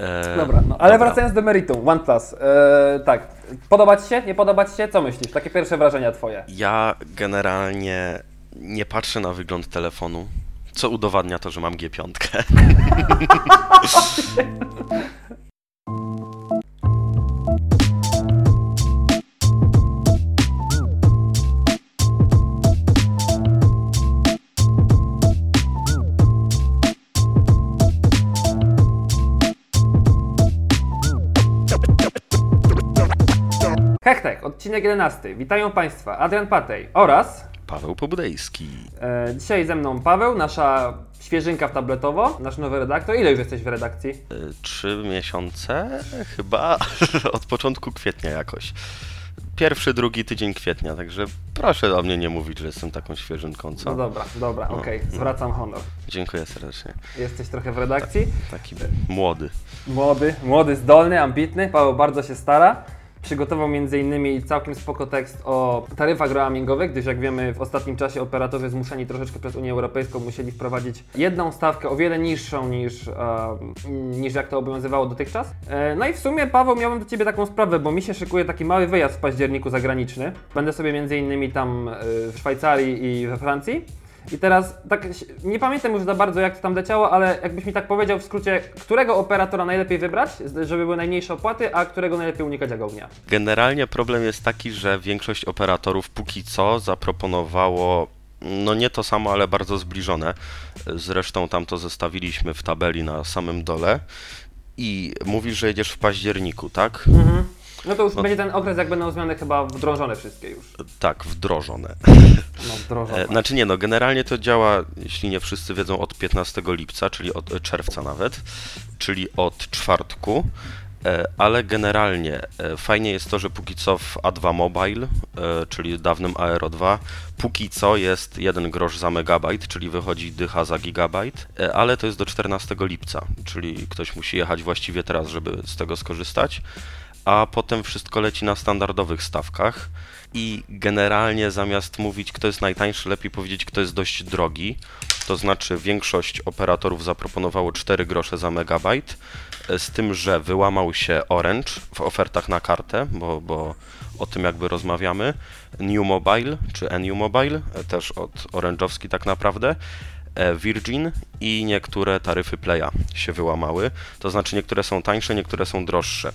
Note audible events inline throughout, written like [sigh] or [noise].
E, Dobra, no, ale dobra. wracając do meritum, OnePlus. E, tak, podoba Ci się, nie podoba Ci się? Co myślisz? Takie pierwsze wrażenia Twoje. Ja generalnie nie patrzę na wygląd telefonu, co udowadnia to, że mam G5. [laughs] [laughs] Hechtek, odcinek 11. Witają Państwa Adrian Patej oraz Paweł Pobudejski. e, dzisiaj ze mną Paweł, nasza świeżynka w tabletowo, nasz nowy redaktor. Ile już jesteś w redakcji? E, Trzy miesiące chyba [laughs] od początku kwietnia jakoś. Pierwszy, drugi tydzień kwietnia, także proszę o mnie nie mówić, że jestem taką świeżynką, co? No dobra, dobra, No, okej, no. zwracam honor. Dziękuję serdecznie. Jesteś trochę w redakcji. Taki młody. Młody, młody, zdolny, ambitny. Paweł bardzo się stara. Przygotował m.in. całkiem spoko tekst o taryfach roamingowych, gdyż jak wiemy w ostatnim czasie operatorzy zmuszeni troszeczkę przez Unię Europejską musieli wprowadzić jedną stawkę o wiele niższą niż, e, niż jak to obowiązywało dotychczas. E, no i w sumie Paweł miałem do Ciebie taką sprawę, bo mi się szykuje taki mały wyjazd w październiku zagraniczny. Będę sobie m.in. tam e, w Szwajcarii i we Francji. I teraz, tak, nie pamiętam już za bardzo jak to tam leciało, ale jakbyś mi tak powiedział w skrócie, którego operatora najlepiej wybrać, żeby były najmniejsze opłaty, a którego najlepiej unikać jak ognia? Generalnie problem jest taki, że większość operatorów póki co zaproponowało no nie to samo, ale bardzo zbliżone. Zresztą tam to zestawiliśmy w tabeli na samym dole. I mówisz, że jedziesz w październiku, tak? No to już No. będzie ten okres, jak będą zmiany chyba wdrożone wszystkie już. Tak, wdrożone. [laughs] No wdrożone. E, Znaczy nie, no generalnie to działa, jeśli nie wszyscy wiedzą, od 15 lipca, czyli od e, czerwca nawet, czyli od czwartku. E, Ale generalnie fajnie jest to, że póki co w A2 Mobile, czyli dawnym Aero 2, póki co jest 1 grosz za megabajt, czyli wychodzi dycha za gigabajt, ale to jest do 14 lipca, czyli ktoś musi jechać właściwie teraz, żeby z tego skorzystać. A potem wszystko leci na standardowych stawkach i generalnie zamiast mówić, kto jest najtańszy, lepiej powiedzieć, kto jest dość drogi. To znaczy większość operatorów zaproponowało 4 grosze za megabajt, e, z tym, że wyłamał się Orange w ofertach na kartę, bo, bo o tym jakby rozmawiamy. New Mobile, czy NU Mobile, e, też od Orange'owski tak naprawdę. e, Virgin i niektóre taryfy Playa się wyłamały. To znaczy niektóre są tańsze, niektóre są droższe.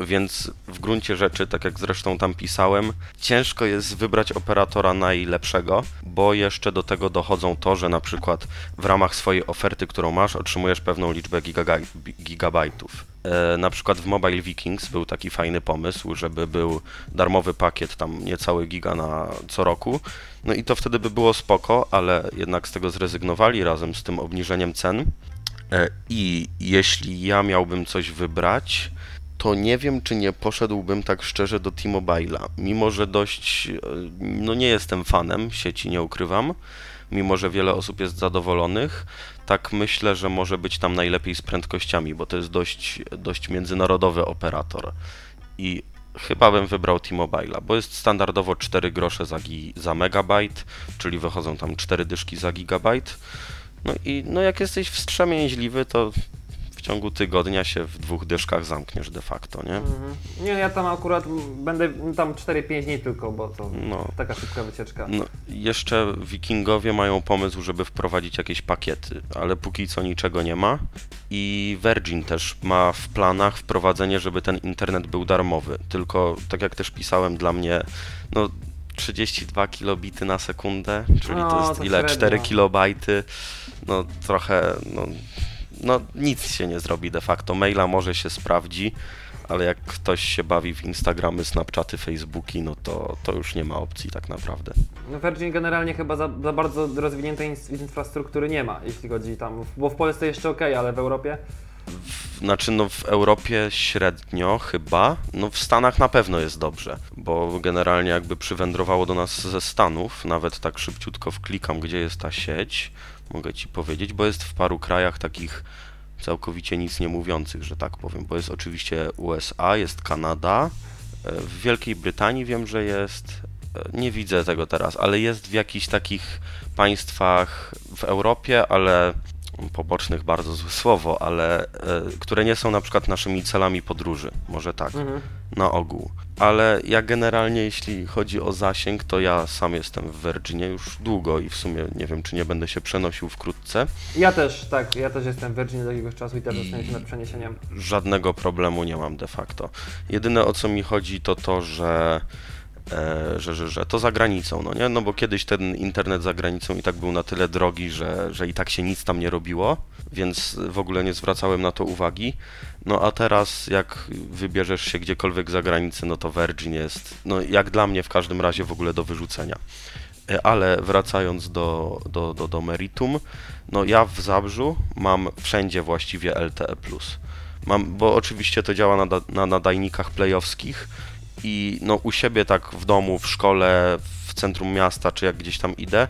Więc w gruncie rzeczy, tak jak zresztą tam pisałem, ciężko jest wybrać operatora najlepszego, bo jeszcze do tego dochodzą to, że na przykład w ramach swojej oferty, którą masz, otrzymujesz pewną liczbę giga gigabajtów. E, na przykład w Mobile Vikings był taki fajny pomysł, żeby był darmowy pakiet, tam niecały giga na co roku. No i to wtedy by było spoko, ale jednak z tego zrezygnowali razem z tym obniżeniem cen. E, I jeśli ja miałbym coś wybrać, to nie wiem, czy nie poszedłbym tak szczerze do T-Mobile'a. Mimo, że dość, e, no nie jestem fanem sieci, nie ukrywam, mimo, że wiele osób jest zadowolonych, tak myślę, że może być tam najlepiej z prędkościami, bo to jest dość, dość międzynarodowy operator. I chyba bym wybrał T-Mobile'a, bo jest standardowo 4 grosze za, gi- za megabajt, czyli wychodzą tam 4 dyszki za gigabajt. No i no jak jesteś wstrzemięźliwy, to ciągu tygodnia się w dwóch dyszkach zamkniesz de facto, nie? Mhm. Nie, ja tam akurat będę tam 4-5 dni tylko, bo to No. taka szybka wycieczka. No, jeszcze wikingowie mają pomysł, żeby wprowadzić jakieś pakiety, ale póki co niczego nie ma. I Virgin też ma w planach wprowadzenie, żeby ten internet był darmowy. Tylko, tak jak też pisałem, dla mnie, no 32 kilobity na sekundę, czyli No, to jest to ile? średnio. 4 kilobajty. No trochę, no, no nic się nie zrobi de facto. Maila może się sprawdzi, ale jak ktoś się bawi w Instagramy, Snapchaty, Facebooki, no to, to już nie ma opcji tak naprawdę. No Virgin generalnie chyba za, za bardzo rozwiniętej infrastruktury nie ma, jeśli chodzi tam, bo w Polsce jeszcze ok, ale w Europie? W- Znaczy, no w Europie średnio chyba, no w Stanach na pewno jest dobrze, bo generalnie jakby przywędrowało do nas ze Stanów, nawet tak szybciutko wklikam, gdzie jest ta sieć, mogę Ci powiedzieć, bo jest w paru krajach takich całkowicie nic nie mówiących, że tak powiem, bo jest oczywiście USA, jest Kanada, e, w Wielkiej Brytanii wiem, że jest, e, nie widzę tego teraz, ale jest w jakichś takich państwach w Europie, ale pobocznych, bardzo złe słowo, ale e, które nie są na przykład naszymi celami podróży, może tak, Mhm. na ogół. Ale ja generalnie, jeśli chodzi o zasięg, to ja sam jestem w Virginie już długo i w sumie nie wiem, czy nie będę się przenosił wkrótce. Ja też, tak, ja też jestem w Virginie do jakiegoś czasu i też zastanawiam się nad przeniesieniem. żadnego problemu nie mam de facto. Jedyne o co mi chodzi to to, że, że, że, że to za granicą, no nie? No bo kiedyś ten internet za granicą i tak był na tyle drogi, że, że i tak się nic tam nie robiło, więc w ogóle nie zwracałem na to uwagi. No a teraz jak wybierzesz się gdziekolwiek za granicę, no to Virgin jest, no jak dla mnie w każdym razie w ogóle do wyrzucenia. E, Ale wracając do, do, do, do meritum, no ja w Zabrzu mam wszędzie właściwie LTE+. Mam, bo oczywiście to działa na, na nadajnikach playowskich i no u siebie tak w domu, w szkole, w centrum miasta, czy jak gdzieś tam idę,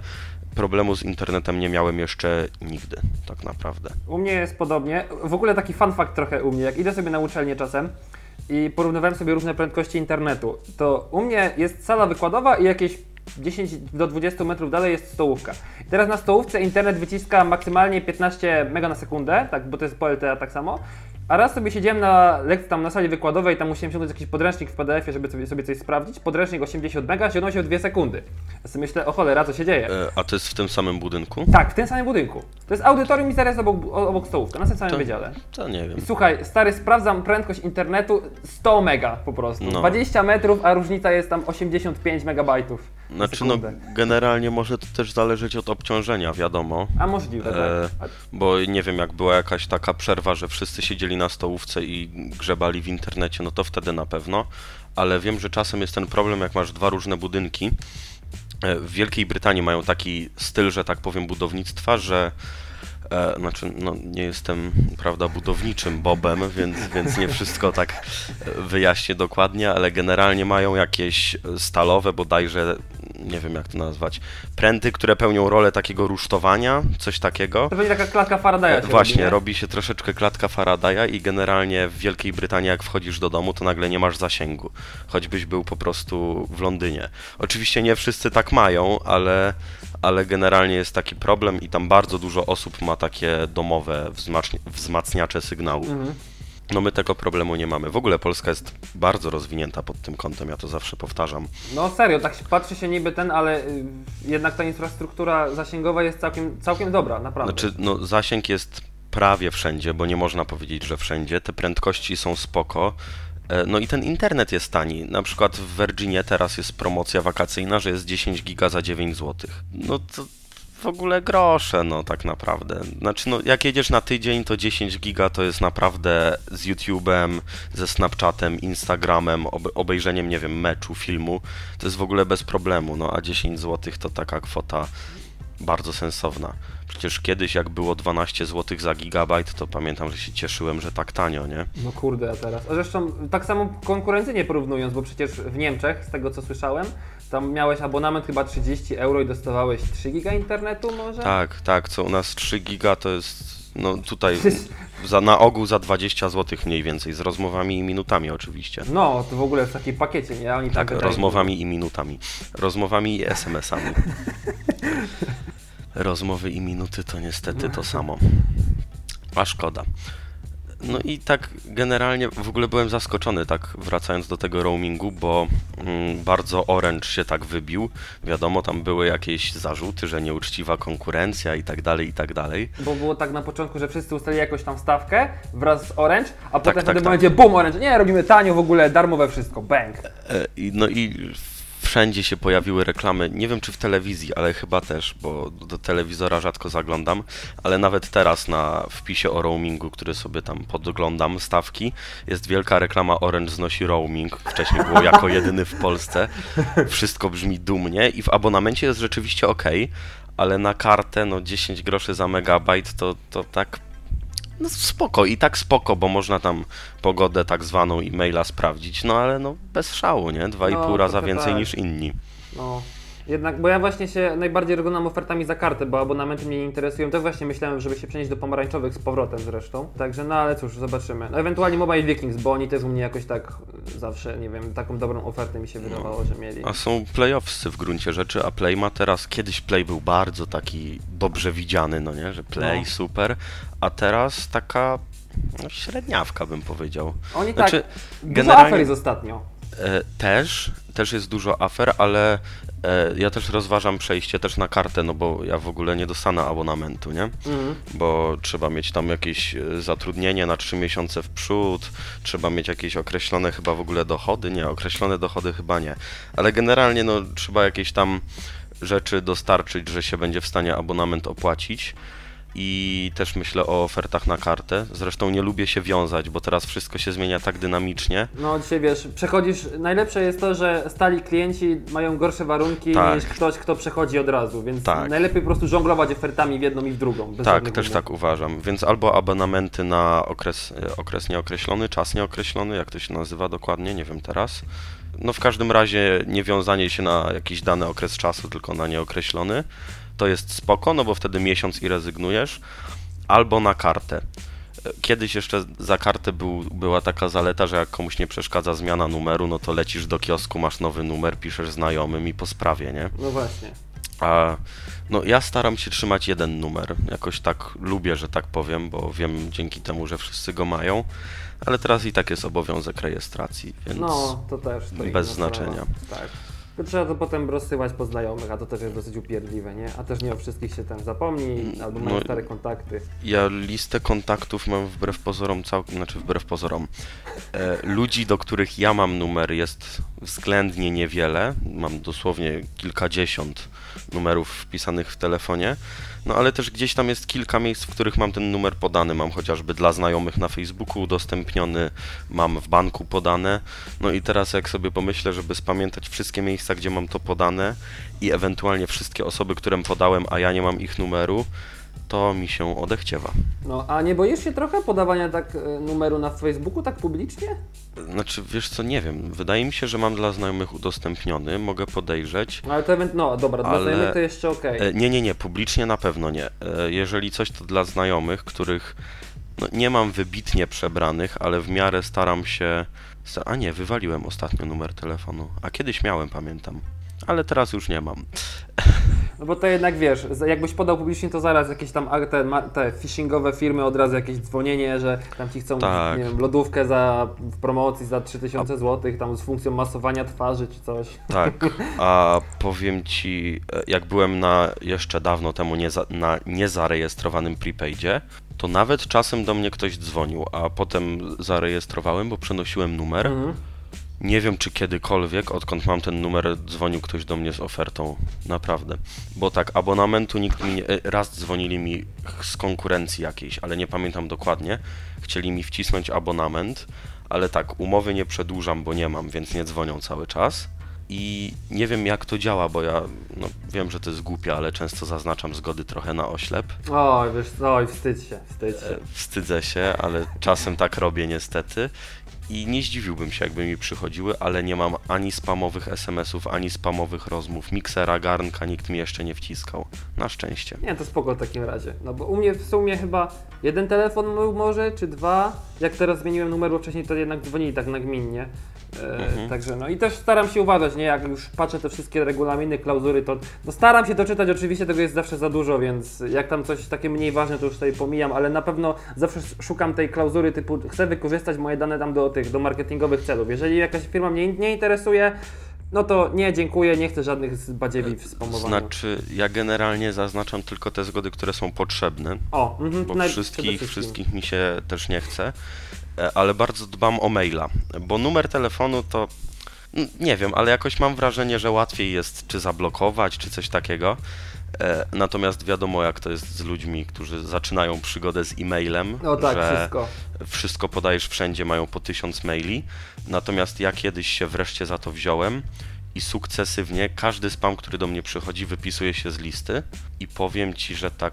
problemu z internetem nie miałem jeszcze nigdy, tak naprawdę. U mnie jest podobnie. W ogóle taki fun fact trochę u mnie. Jak idę sobie na uczelnię czasem i porównywałem sobie różne prędkości internetu, to u mnie jest sala wykładowa i jakieś 10 do 20 metrów dalej jest stołówka. I teraz na stołówce internet wyciska maksymalnie 15 mega na sekundę, tak, bo to jest po LTE tak samo. A raz sobie siedziałem na lekcji tam na sali wykładowej, tam musiałem ściągnąć jakiś podręcznik w PDF-ie, żeby sobie, sobie coś sprawdzić. Podręcznik 80 mega, ściągnął się w 2 sekundy. Ja sobie myślę, o cholera, co się dzieje? E, A to jest w tym samym budynku? Tak, w tym samym budynku. To jest audytorium i zaraz obok, obok stołówka, na tym samym To- wydziale. To nie wiem. I słuchaj, stary, sprawdzam prędkość internetu 100 mega po prostu. No. 20 metrów, a różnica jest tam 85 megabajtów. Na Znaczy no generalnie może to też zależeć od obciążenia, wiadomo. A możliwe, E, tak. Bo nie wiem, jak była jakaś taka przerwa, że wszyscy siedzieli na stołówce i grzebali w internecie, no to wtedy na pewno. Ale wiem, że czasem jest ten problem, jak masz dwa różne budynki. E, W Wielkiej Brytanii mają taki styl, że tak powiem, budownictwa, że e, znaczy, no, nie jestem, prawda, budowniczym Bobem, więc, więc nie wszystko tak wyjaśnię dokładnie, ale generalnie mają jakieś stalowe, bodajże, nie wiem jak to nazwać, pręty, które pełnią rolę takiego rusztowania, coś takiego. To będzie taka klatka Faradaya Właśnie, robi, robi się troszeczkę klatka Faradaya i generalnie w Wielkiej Brytanii jak wchodzisz do domu, to nagle nie masz zasięgu, choćbyś był po prostu w Londynie. Oczywiście nie wszyscy tak mają, ale, ale generalnie jest taki problem i tam bardzo dużo osób ma takie domowe wzmacni- wzmacniacze sygnału. Mhm. No my tego problemu nie mamy. W ogóle Polska jest bardzo rozwinięta pod tym kątem, ja to zawsze powtarzam. No serio, tak się patrzy się niby ten, ale y, jednak ta infrastruktura zasięgowa jest całkiem, całkiem dobra, naprawdę. Znaczy, no, zasięg jest prawie wszędzie, bo nie można powiedzieć, że wszędzie. Te prędkości są spoko. E, No i ten internet jest tani. Na przykład w Virginie teraz jest promocja wakacyjna, że jest 10 giga za 9 zł. No to w ogóle grosze, no tak naprawdę. Znaczy, no jak jedziesz na tydzień, to 10 giga to jest naprawdę z YouTube'em, ze Snapchatem, Instagramem, obe- obejrzeniem, nie wiem, meczu, filmu. To jest w ogóle bez problemu, no a 10 zł to taka kwota bardzo sensowna. Przecież kiedyś jak było 12 zł za gigabajt, to pamiętam, że się cieszyłem, że tak tanio, nie? No kurde, a teraz. A zresztą tak samo konkurencyjnie porównując, bo przecież w Niemczech, z tego co słyszałem, tam miałeś abonament chyba 30 euro i dostawałeś 3 giga internetu może? Tak, tak, co u nas 3 giga to jest, no tutaj [laughs] za, na ogół za 20 zł mniej więcej, z rozmowami i minutami oczywiście. No, to w ogóle w takiej pakiecie, nie? Oni Tak, wydają- rozmowami i minutami. Rozmowami i SMS-ami. [laughs] Rozmowy i minuty to niestety to samo. A szkoda. No i tak generalnie w ogóle byłem zaskoczony, tak wracając do tego roamingu, bo mm, bardzo Orange się tak wybił. Wiadomo, tam były jakieś zarzuty, że nieuczciwa konkurencja i tak dalej, i tak dalej. Bo było tak na początku, że wszyscy ustalili jakąś tam stawkę wraz z Orange, a potem tak, wtedy tak. będzie boom Orange. Nie, robimy tanio w ogóle, darmowe wszystko, bang. E, no i wszędzie się pojawiły reklamy. Nie wiem czy w telewizji, ale chyba też, bo do telewizora rzadko zaglądam, ale nawet teraz na wpisie o roamingu, który sobie tam podglądam, stawki, jest wielka reklama Orange znosi roaming. Wcześniej było jako jedyny w Polsce. Wszystko brzmi dumnie i w abonamencie jest rzeczywiście ok, ale na kartę no 10 groszy za megabajt to, to tak no spoko i tak spoko, bo można tam pogodę tak zwaną e-maila sprawdzić, no ale no bez szału, nie? Dwa i No, pół raza więcej tak. niż inni. No. Jednak, bo ja właśnie się najbardziej oglądam ofertami za kartę, bo abonamenty mnie nie interesują. To właśnie myślałem, żeby się przenieść do pomarańczowych z powrotem zresztą. Także no ale cóż, zobaczymy. No ewentualnie Mobile Vikings, bo oni też u mnie jakoś tak zawsze, nie wiem, taką dobrą ofertę mi się wydawało, że mieli. A są playoffsy w gruncie rzeczy, a Play ma teraz, kiedyś Play był bardzo taki dobrze widziany, no nie, że Play No. super, a teraz taka no, średniawka bym powiedział. Oni Znaczy, tak, dużo generalnie- afer jest ostatnio. E, też, też jest dużo afer, ale e, ja też rozważam przejście też na kartę, no bo ja w ogóle nie dostanę abonamentu, nie? Mhm. Bo trzeba mieć tam jakieś e, zatrudnienie na 3 miesiące w przód, trzeba mieć jakieś określone chyba w ogóle dochody, nie, określone dochody chyba nie, ale generalnie no trzeba jakieś tam rzeczy dostarczyć, że się będzie w stanie abonament opłacić. I też myślę o ofertach na kartę. Zresztą nie lubię się wiązać, bo teraz wszystko się zmienia tak dynamicznie. No dzisiaj wiesz, przechodzisz, najlepsze jest to, że stali klienci mają gorsze warunki Tak. niż ktoś, kto przechodzi od razu, więc Tak. najlepiej po prostu żonglować ofertami w jedną i w drugą. Tak, też tak uważam. Więc albo abonamenty na okres, e, okres nieokreślony, czas nieokreślony, jak to się nazywa dokładnie, nie wiem teraz. No w każdym razie nie wiązanie się na jakiś dany okres czasu, tylko na nieokreślony. To jest spoko, no bo wtedy miesiąc i rezygnujesz. Albo na kartę. Kiedyś jeszcze za kartę był, była taka zaleta, że jak komuś nie przeszkadza zmiana numeru, no to lecisz do kiosku, masz nowy numer, piszesz znajomym i po sprawie, nie? No właśnie. A no ja staram się trzymać jeden numer. Jakoś tak lubię, że tak powiem, bo wiem dzięki temu, że wszyscy go mają. Ale teraz i tak jest obowiązek rejestracji, więc No, to też. To bez znaczenia. Sprawa. Tak. To trzeba to potem rozsyłać po znajomych, a to też jest dosyć upierdliwe, nie? A też nie o wszystkich się tam zapomni, albo mają No- stare kontakty. ja listę kontaktów mam wbrew pozorom całkiem, znaczy wbrew pozorom. E, ludzi, do których ja mam numer jest względnie niewiele. Mam dosłownie kilkadziesiąt numerów wpisanych w telefonie. No ale też gdzieś tam jest kilka miejsc, w których mam ten numer podany. Mam chociażby dla znajomych na Facebooku udostępniony, mam w banku podane. No i teraz jak sobie pomyślę, żeby spamiętać wszystkie miejsca, gdzie mam to podane i ewentualnie wszystkie osoby, którym podałem, a ja nie mam ich numeru, to mi się odechciewa. No, a nie boisz się trochę podawania tak e, numeru na Facebooku, tak publicznie? Znaczy, wiesz co, nie wiem. Wydaje mi się, że mam dla znajomych udostępniony, mogę podejrzeć. No, ale to event, no dobra, dla Ale- znajomych to jeszcze okej. E, nie, nie, nie, publicznie na pewno nie. E, jeżeli coś, to dla znajomych, których no, nie mam wybitnie przebranych, ale w miarę staram się. A nie, wywaliłem ostatnio numer telefonu. A kiedyś miałem, pamiętam. Ale teraz już nie mam. [laughs] No bo to jednak wiesz, za- jakbyś podał publicznie, to zaraz jakieś tam te, te phishingowe firmy od razu jakieś dzwonienie, że tam ci chcą Tak. nie wiem, lodówkę za, w promocji za 3000 zł, tam z funkcją masowania twarzy czy coś. Tak, [laughs] a powiem ci, e, jak byłem na jeszcze dawno temu nieza, na niezarejestrowanym prepaidzie, to nawet czasem do mnie ktoś dzwonił, a potem zarejestrowałem, bo przenosiłem numer. Mhm. Nie wiem, czy kiedykolwiek, odkąd mam ten numer, dzwonił ktoś do mnie z ofertą. Naprawdę. Bo tak, abonamentu nikt mi nie... e, Raz dzwonili mi z konkurencji jakiejś, ale nie pamiętam dokładnie. Chcieli mi wcisnąć abonament, ale tak, umowy nie przedłużam, bo nie mam, więc nie dzwonią cały czas. I nie wiem jak to działa, bo ja no, wiem, że to jest głupie, ale często zaznaczam zgody trochę na oślep. Oj, wiesz, oj, wstydź się, wstydź się. E, Wstydzę się, ale czasem tak robię niestety. I nie zdziwiłbym się, jakby mi przychodziły, ale nie mam ani spamowych SMS-ów, ani spamowych rozmów. Miksera, garnka nikt mi jeszcze nie wciskał. Na szczęście. Nie, to spoko w takim razie. No bo u mnie w sumie chyba jeden telefon był może, czy dwa. Jak teraz zmieniłem numer, bo wcześniej to jednak dzwonili tak nagminnie. E, Mhm. Także no i też staram się uważać, nie? Jak już patrzę te wszystkie regulaminy, klauzury, to no staram się to czytać, oczywiście tego jest zawsze za dużo, więc jak tam coś takie mniej ważne, to już tutaj pomijam, ale na pewno zawsze szukam tej klauzury typu chcę wykorzystać moje dane tam do tych, do marketingowych celów. Jeżeli jakaś firma mnie nie interesuje, no to nie, dziękuję, nie chcę żadnych badziewi w spamowaniu. Znaczy, ja generalnie zaznaczam tylko te zgody, które są potrzebne, O, mhm, bo naj- przede wszystkich, wszystkich mi się też nie chce, E, ale bardzo dbam o maila, bo numer telefonu to nie wiem, ale jakoś mam wrażenie, że łatwiej jest czy zablokować, czy coś takiego. E, Natomiast wiadomo, jak to jest z ludźmi, którzy zaczynają przygodę z e-mailem, No tak, że wszystko. wszystko podajesz wszędzie, mają po tysiąc maili. Natomiast ja kiedyś się wreszcie za to wziąłem i sukcesywnie każdy spam, który do mnie przychodzi, wypisuje się z listy i powiem ci, że tak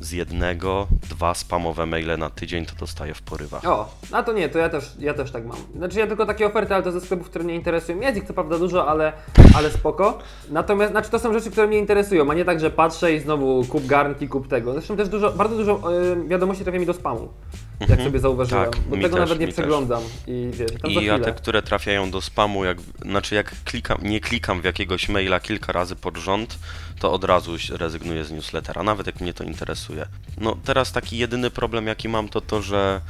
z jednego, dwa spamowe maile na tydzień to dostaję w porywach. O, a to nie, to ja też, ja też tak mam. Znaczy ja tylko takie oferty, ale to ze sklepów, które mnie interesują. Jest ich co prawda dużo, ale, ale spoko. Natomiast, znaczy to są rzeczy, które mnie interesują, a nie tak, że patrzę i znowu kup garnki, kup tego. Zresztą też dużo, bardzo dużo y, wiadomości trafia mi do spamu, jak sobie zauważyłem. Tak, bo tego też, nawet nie mi też. przeglądam. I wiesz, i tam za I ja te, które trafiają do spamu, jak, znaczy jak klikam, nie klikam w jakiegoś maila kilka razy pod rząd, to od razu rezygnuję z newslettera, nawet jak mnie to interesuje. No teraz taki jedyny problem jaki mam to to, że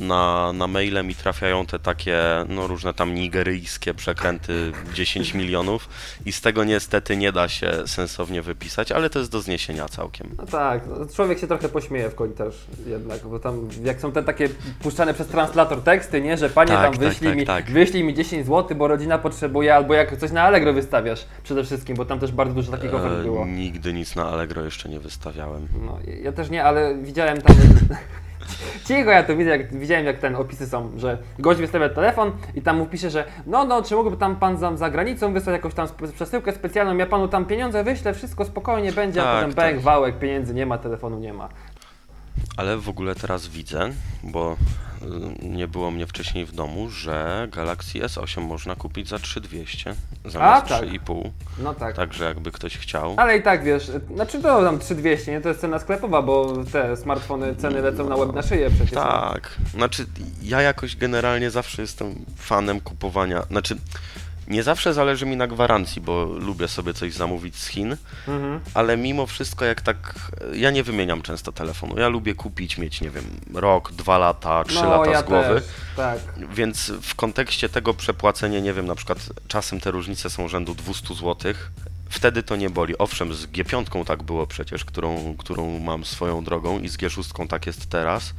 na, na maile mi trafiają te takie, no różne tam nigeryjskie przekręty 10 [laughs] milionów i z tego niestety nie da się sensownie wypisać, ale to jest do zniesienia całkiem. No tak, no, człowiek się trochę pośmieje w końcu też jednak, bo tam jak są te takie puszczane przez translator teksty, nie, że panie Tak, tam tak, wyślij, tak, mi, tak. wyślij mi 10 zł, bo rodzina potrzebuje, albo jak coś na Allegro wystawiasz przede wszystkim, bo tam też bardzo dużo takich ofert było. E, nigdy nic na Allegro jeszcze nie wystawiałem. No, ja też nie, ale widziałem tam. [laughs] [laughs] Cicho, ja to widzę, jak, widziałem jak ten opisy są, że gość wystawia telefon i tam mu pisze, że no, no, czy mógłby tam pan za, za granicą wysłać jakąś tam sp- przesyłkę specjalną, ja panu tam pieniądze wyślę, wszystko spokojnie będzie, a Tak, potem bęk, tak. wałek, pieniędzy nie ma, telefonu nie ma. Ale w ogóle teraz widzę, bo nie było mnie wcześniej w domu, że Galaxy S8 można kupić za 3200 zamiast tak. 3,5. No tak. Także jakby ktoś chciał. Ale i tak wiesz, znaczy to tam 3200, nie? To jest cena sklepowa, bo te smartfony ceny lecą na łeb na szyję przecież. Tak. Znaczy, ja jakoś generalnie zawsze jestem fanem kupowania. Znaczy, nie zawsze zależy mi na gwarancji, bo lubię sobie coś zamówić z Chin, Mhm. ale mimo wszystko, jak tak. Ja nie wymieniam często telefonu. Ja lubię kupić, mieć, nie wiem, rok, dwa lata, trzy no, lata ja z głowy. Też, tak. Więc w kontekście tego przepłacenie, nie wiem, na przykład czasem te różnice są rzędu 200 zł. Wtedy to nie boli. Owszem, z G5 tak było przecież, którą, którą mam swoją drogą i z G6 tak jest teraz,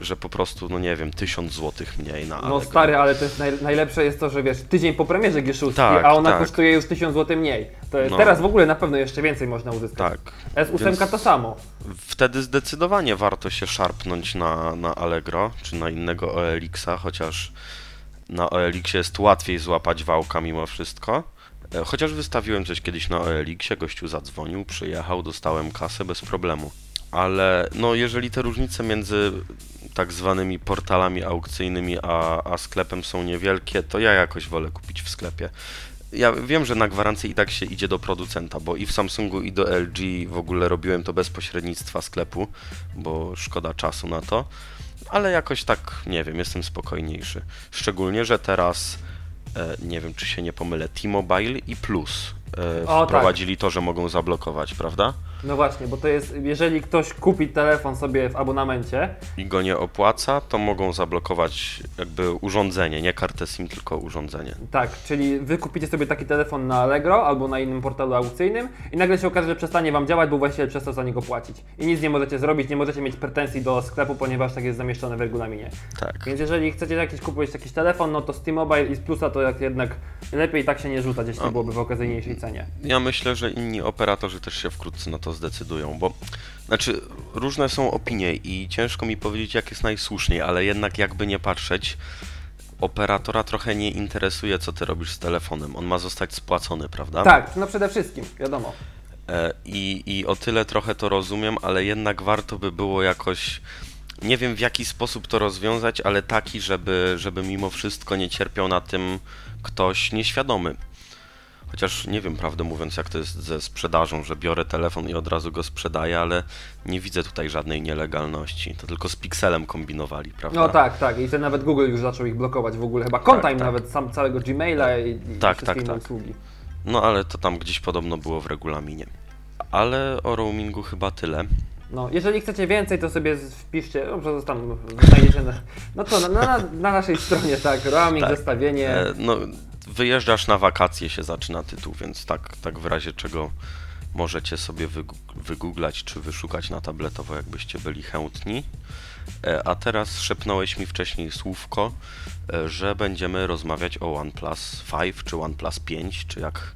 że po prostu, no nie wiem, 1000 zł mniej na No Allegro. stary, ale to jest naj, najlepsze jest to, że wiesz, tydzień po premierze G6, Tak, a ona tak. kosztuje już 1000 zł mniej. No. Teraz w ogóle na pewno jeszcze więcej można uzyskać. Tak. S8 Więc- to samo. Wtedy zdecydowanie warto się szarpnąć na, na Allegro czy na innego OLX-a, chociaż na OLX jest łatwiej złapać wałka mimo wszystko. E, Chociaż wystawiłem coś kiedyś na OLX-ie, gościu zadzwonił, przyjechał, dostałem kasę bez problemu. Ale no jeżeli te różnice między tak zwanymi portalami aukcyjnymi a, a sklepem są niewielkie, to ja jakoś wolę kupić w sklepie. Ja wiem, że na gwarancję i tak się idzie do producenta, bo i w Samsungu i do LG w ogóle robiłem to bez pośrednictwa sklepu, bo szkoda czasu na to, ale jakoś tak, nie wiem, jestem spokojniejszy. Szczególnie, że teraz, e, nie wiem czy się nie pomylę, T-Mobile i Plus e, O, tak. wprowadzili to, że mogą zablokować, prawda? No właśnie, bo to jest, jeżeli ktoś kupi telefon sobie w abonamencie, I go nie opłaca, to mogą zablokować jakby urządzenie, nie kartę SIM, tylko urządzenie. tak, czyli wy kupicie sobie taki telefon na Allegro albo na innym portalu aukcyjnym i nagle się okaże, że przestanie wam działać, bo właściciel przestał za niego płacić. I nic nie możecie zrobić, nie możecie mieć pretensji do sklepu, ponieważ tak jest zamieszczone w regulaminie. Tak. Więc jeżeli chcecie jakiś kupować jakiś telefon, no to z T-Mobile i z Plusa to jak jednak lepiej tak się nie rzucać, jeśli A. byłoby w okazyjniejszej cenie. Ja myślę, że inni operatorzy też się wkrótce na to zdecydują, bo znaczy różne są opinie i ciężko mi powiedzieć jak jest najsłuszniej, ale jednak jakby nie patrzeć, operatora trochę nie interesuje co ty robisz z telefonem. On ma zostać spłacony, prawda? Tak, no przede wszystkim, wiadomo. E, I, I o tyle trochę to rozumiem, ale jednak warto by było jakoś. Nie wiem w jaki sposób to rozwiązać, ale taki, żeby, żeby mimo wszystko nie cierpiał na tym ktoś nieświadomy. Chociaż nie wiem, prawdę mówiąc, jak to jest ze sprzedażą, że biorę telefon i od razu go sprzedaję, ale nie widzę tutaj żadnej nielegalności. To tylko z pikselem kombinowali, prawda? No tak, tak. I ten nawet Google już zaczął ich blokować w ogóle. Chyba konta Tak, im tak. nawet sam całego Gmaila i, i Tak, wszystkie tak, inne tak. usługi. No ale to tam gdzieś podobno było w regulaminie. Ale o roamingu chyba tyle. No, jeżeli chcecie więcej, to sobie wpiszcie, dobrze, tam znajdziecie na, no to na, na, na naszej stronie, tak, roaming, Tak. zestawienie. E, no, wyjeżdżasz na wakacje się zaczyna tytuł, więc tak, tak w razie czego możecie sobie wygooglać czy wyszukać na tabletowo, jakbyście byli chętni. E, a teraz szepnąłeś mi wcześniej słówko, e, że będziemy rozmawiać o OnePlus 5 czy OnePlus 5, czy jak,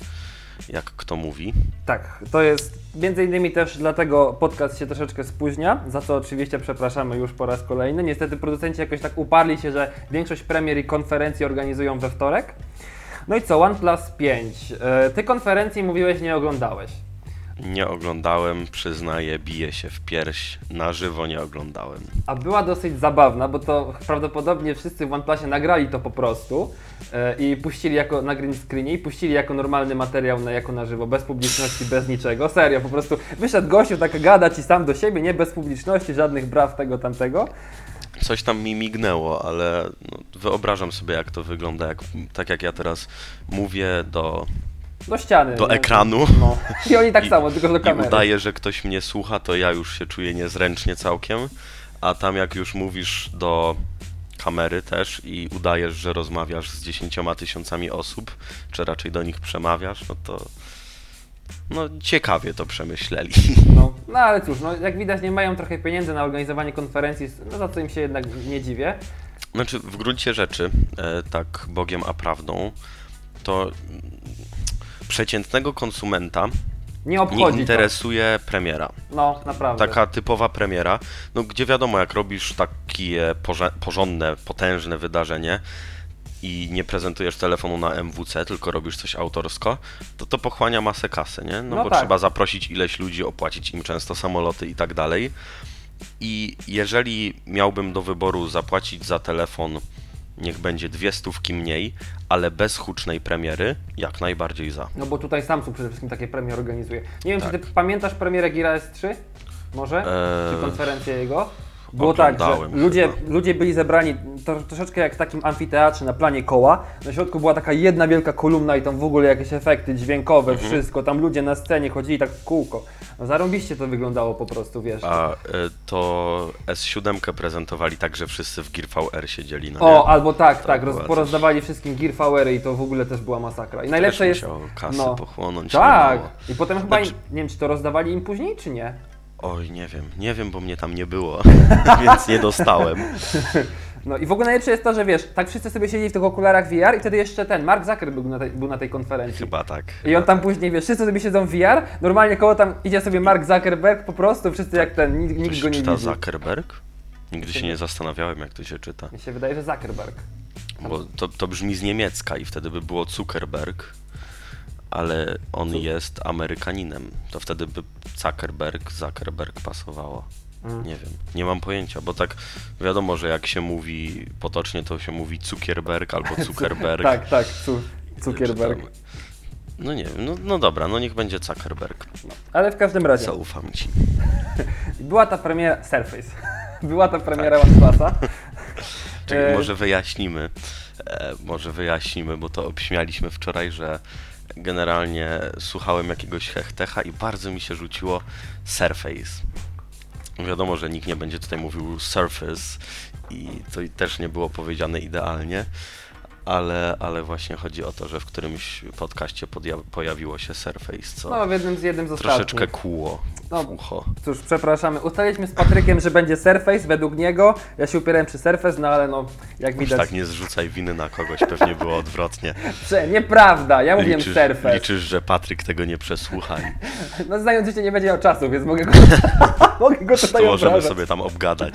jak kto mówi. Tak, to jest między innymi też dlatego podcast się troszeczkę spóźnia, za co oczywiście przepraszamy już po raz kolejny. Niestety producenci jakoś tak uparli się, że większość premier i konferencji organizują we wtorek. No i co, OnePlus 5. E, Ty konferencji mówiłeś, nie oglądałeś. Nie oglądałem, przyznaję, biję się w pierś. Na żywo nie oglądałem. A była dosyć zabawna, bo to prawdopodobnie wszyscy w OnePlusie nagrali to po prostu e, i puścili jako na green screenie i puścili jako normalny materiał na, jako na żywo, bez publiczności, bez niczego. Serio, po prostu wyszedł gościu, tak gada ci sam do siebie, nie bez publiczności, żadnych braw tego, tamtego. Coś tam mi mignęło, ale no, wyobrażam sobie, jak to wygląda. Jak, tak jak ja teraz mówię do, Do ściany. do nie? ekranu No. I oni tak [laughs] I- samo, tylko do i kamery. udaję, że ktoś mnie słucha, to ja już się czuję niezręcznie całkiem. A tam jak już mówisz do kamery też i udajesz, że rozmawiasz z dziesięcioma tysiącami osób, czy raczej do nich przemawiasz, no to no ciekawie to przemyśleli. No, no ale cóż, no, jak widać nie mają trochę pieniędzy na organizowanie konferencji, no za co im się jednak nie dziwię. Znaczy, w gruncie rzeczy, e, tak Bogiem a prawdą, to przeciętnego konsumenta Nie nie interesuje premiera. to. No, naprawdę. Taka typowa premiera, no gdzie wiadomo, jak robisz takie porządne, potężne wydarzenie i nie prezentujesz telefonu na MWC, tylko robisz coś autorsko, to to pochłania masę kasy, nie? No, No bo tak. trzeba zaprosić ileś ludzi, opłacić im często samoloty i tak dalej. I jeżeli miałbym do wyboru zapłacić za telefon, niech będzie dwie stówki mniej, ale bez hucznej premiery, jak najbardziej za. No bo tutaj Samsung przede wszystkim takie premie organizuje. Nie wiem, czy Tak. ty pamiętasz premierę Gira S3? Może? Eee, czy konferencję jego? Było tak, że ludzie, chyba. ludzie byli zebrani to, troszeczkę jak w takim amfiteatrze na planie koła. Na środku była taka jedna wielka kolumna i tam w ogóle jakieś efekty dźwiękowe, Mhm. wszystko. Tam ludzie na scenie chodzili tak w kółko. No zarąbiście to wyglądało po prostu, wiesz. A y, to S7 prezentowali tak, że wszyscy w Gear VR siedzieli na O, albo tak, tak, roz, porozdawali wszystkim Gear Powery i to w ogóle też była masakra. I najlepsze Też jest... kasy no. pochłonąć. Tak, i potem chyba, Znaczy- nie wiem, czy to rozdawali im później, czy nie? Oj, nie wiem, nie wiem, bo mnie tam nie było, [laughs] więc nie dostałem. [laughs] No i w ogóle najlepsze jest to, że wiesz, tak wszyscy sobie siedzieli w tych okularach VR i wtedy jeszcze ten, Mark Zuckerberg był na tej, był na tej konferencji. Chyba tak. I on tam później, wiesz, wszyscy sobie siedzą w VR, normalnie koło tam idzie sobie Mark Zuckerberg po prostu, wszyscy jak ten, nikt, nikt go nie czyta widzi. Zuckerberg? Nigdy się nie zastanawiałem, jak to się czyta. Mi się wydaje, że Zuckerberg. Bo to, to brzmi z niemiecka i wtedy by było Zuckerberg, ale on Zu- jest Amerykaninem. To wtedy by Zuckerberg, Zuckerberg pasowało. Mm. Nie wiem, nie mam pojęcia, bo tak wiadomo, że jak się mówi potocznie, to się mówi Zuckerberg albo [laughs] Zuckerberg. Tak, tak, cu, Zuckerberg. Tam- No nie wiem, no, no dobra, no niech będzie Zuckerberg. Ale w każdym razie, Zaufam ci. [laughs] była ta premiera Surface. [laughs] Była ta premiera OnePlusa. Czekaj, E, może wyjaśnimy, e, może wyjaśnimy, bo to obśmialiśmy wczoraj, że generalnie słuchałem jakiegoś hechtecha i bardzo mi się rzuciło Surface. Wiadomo, że nikt nie będzie tutaj mówił Surface i to też nie było powiedziane idealnie, ale, ale właśnie chodzi o to, że w którymś podcaście pojawiło się Surface, co No, w jednym z jednym z ostatnich. troszeczkę kłuło No, ucho. Cóż, przepraszamy. Ustaliliśmy z Patrykiem, że będzie Surface według niego. Ja się upierałem przy Surface, no ale no, jak Już widać, tak nie zrzucaj winy na kogoś, pewnie było odwrotnie. [laughs] że nieprawda. Ja mówiłem Liczysz, Surface. liczysz, że Patryk tego nie przesłucha [laughs] No znając życie nie będzie miał czasu, więc mogę go, [laughs] mogę go to tutaj możemy obrażać. sobie tam obgadać.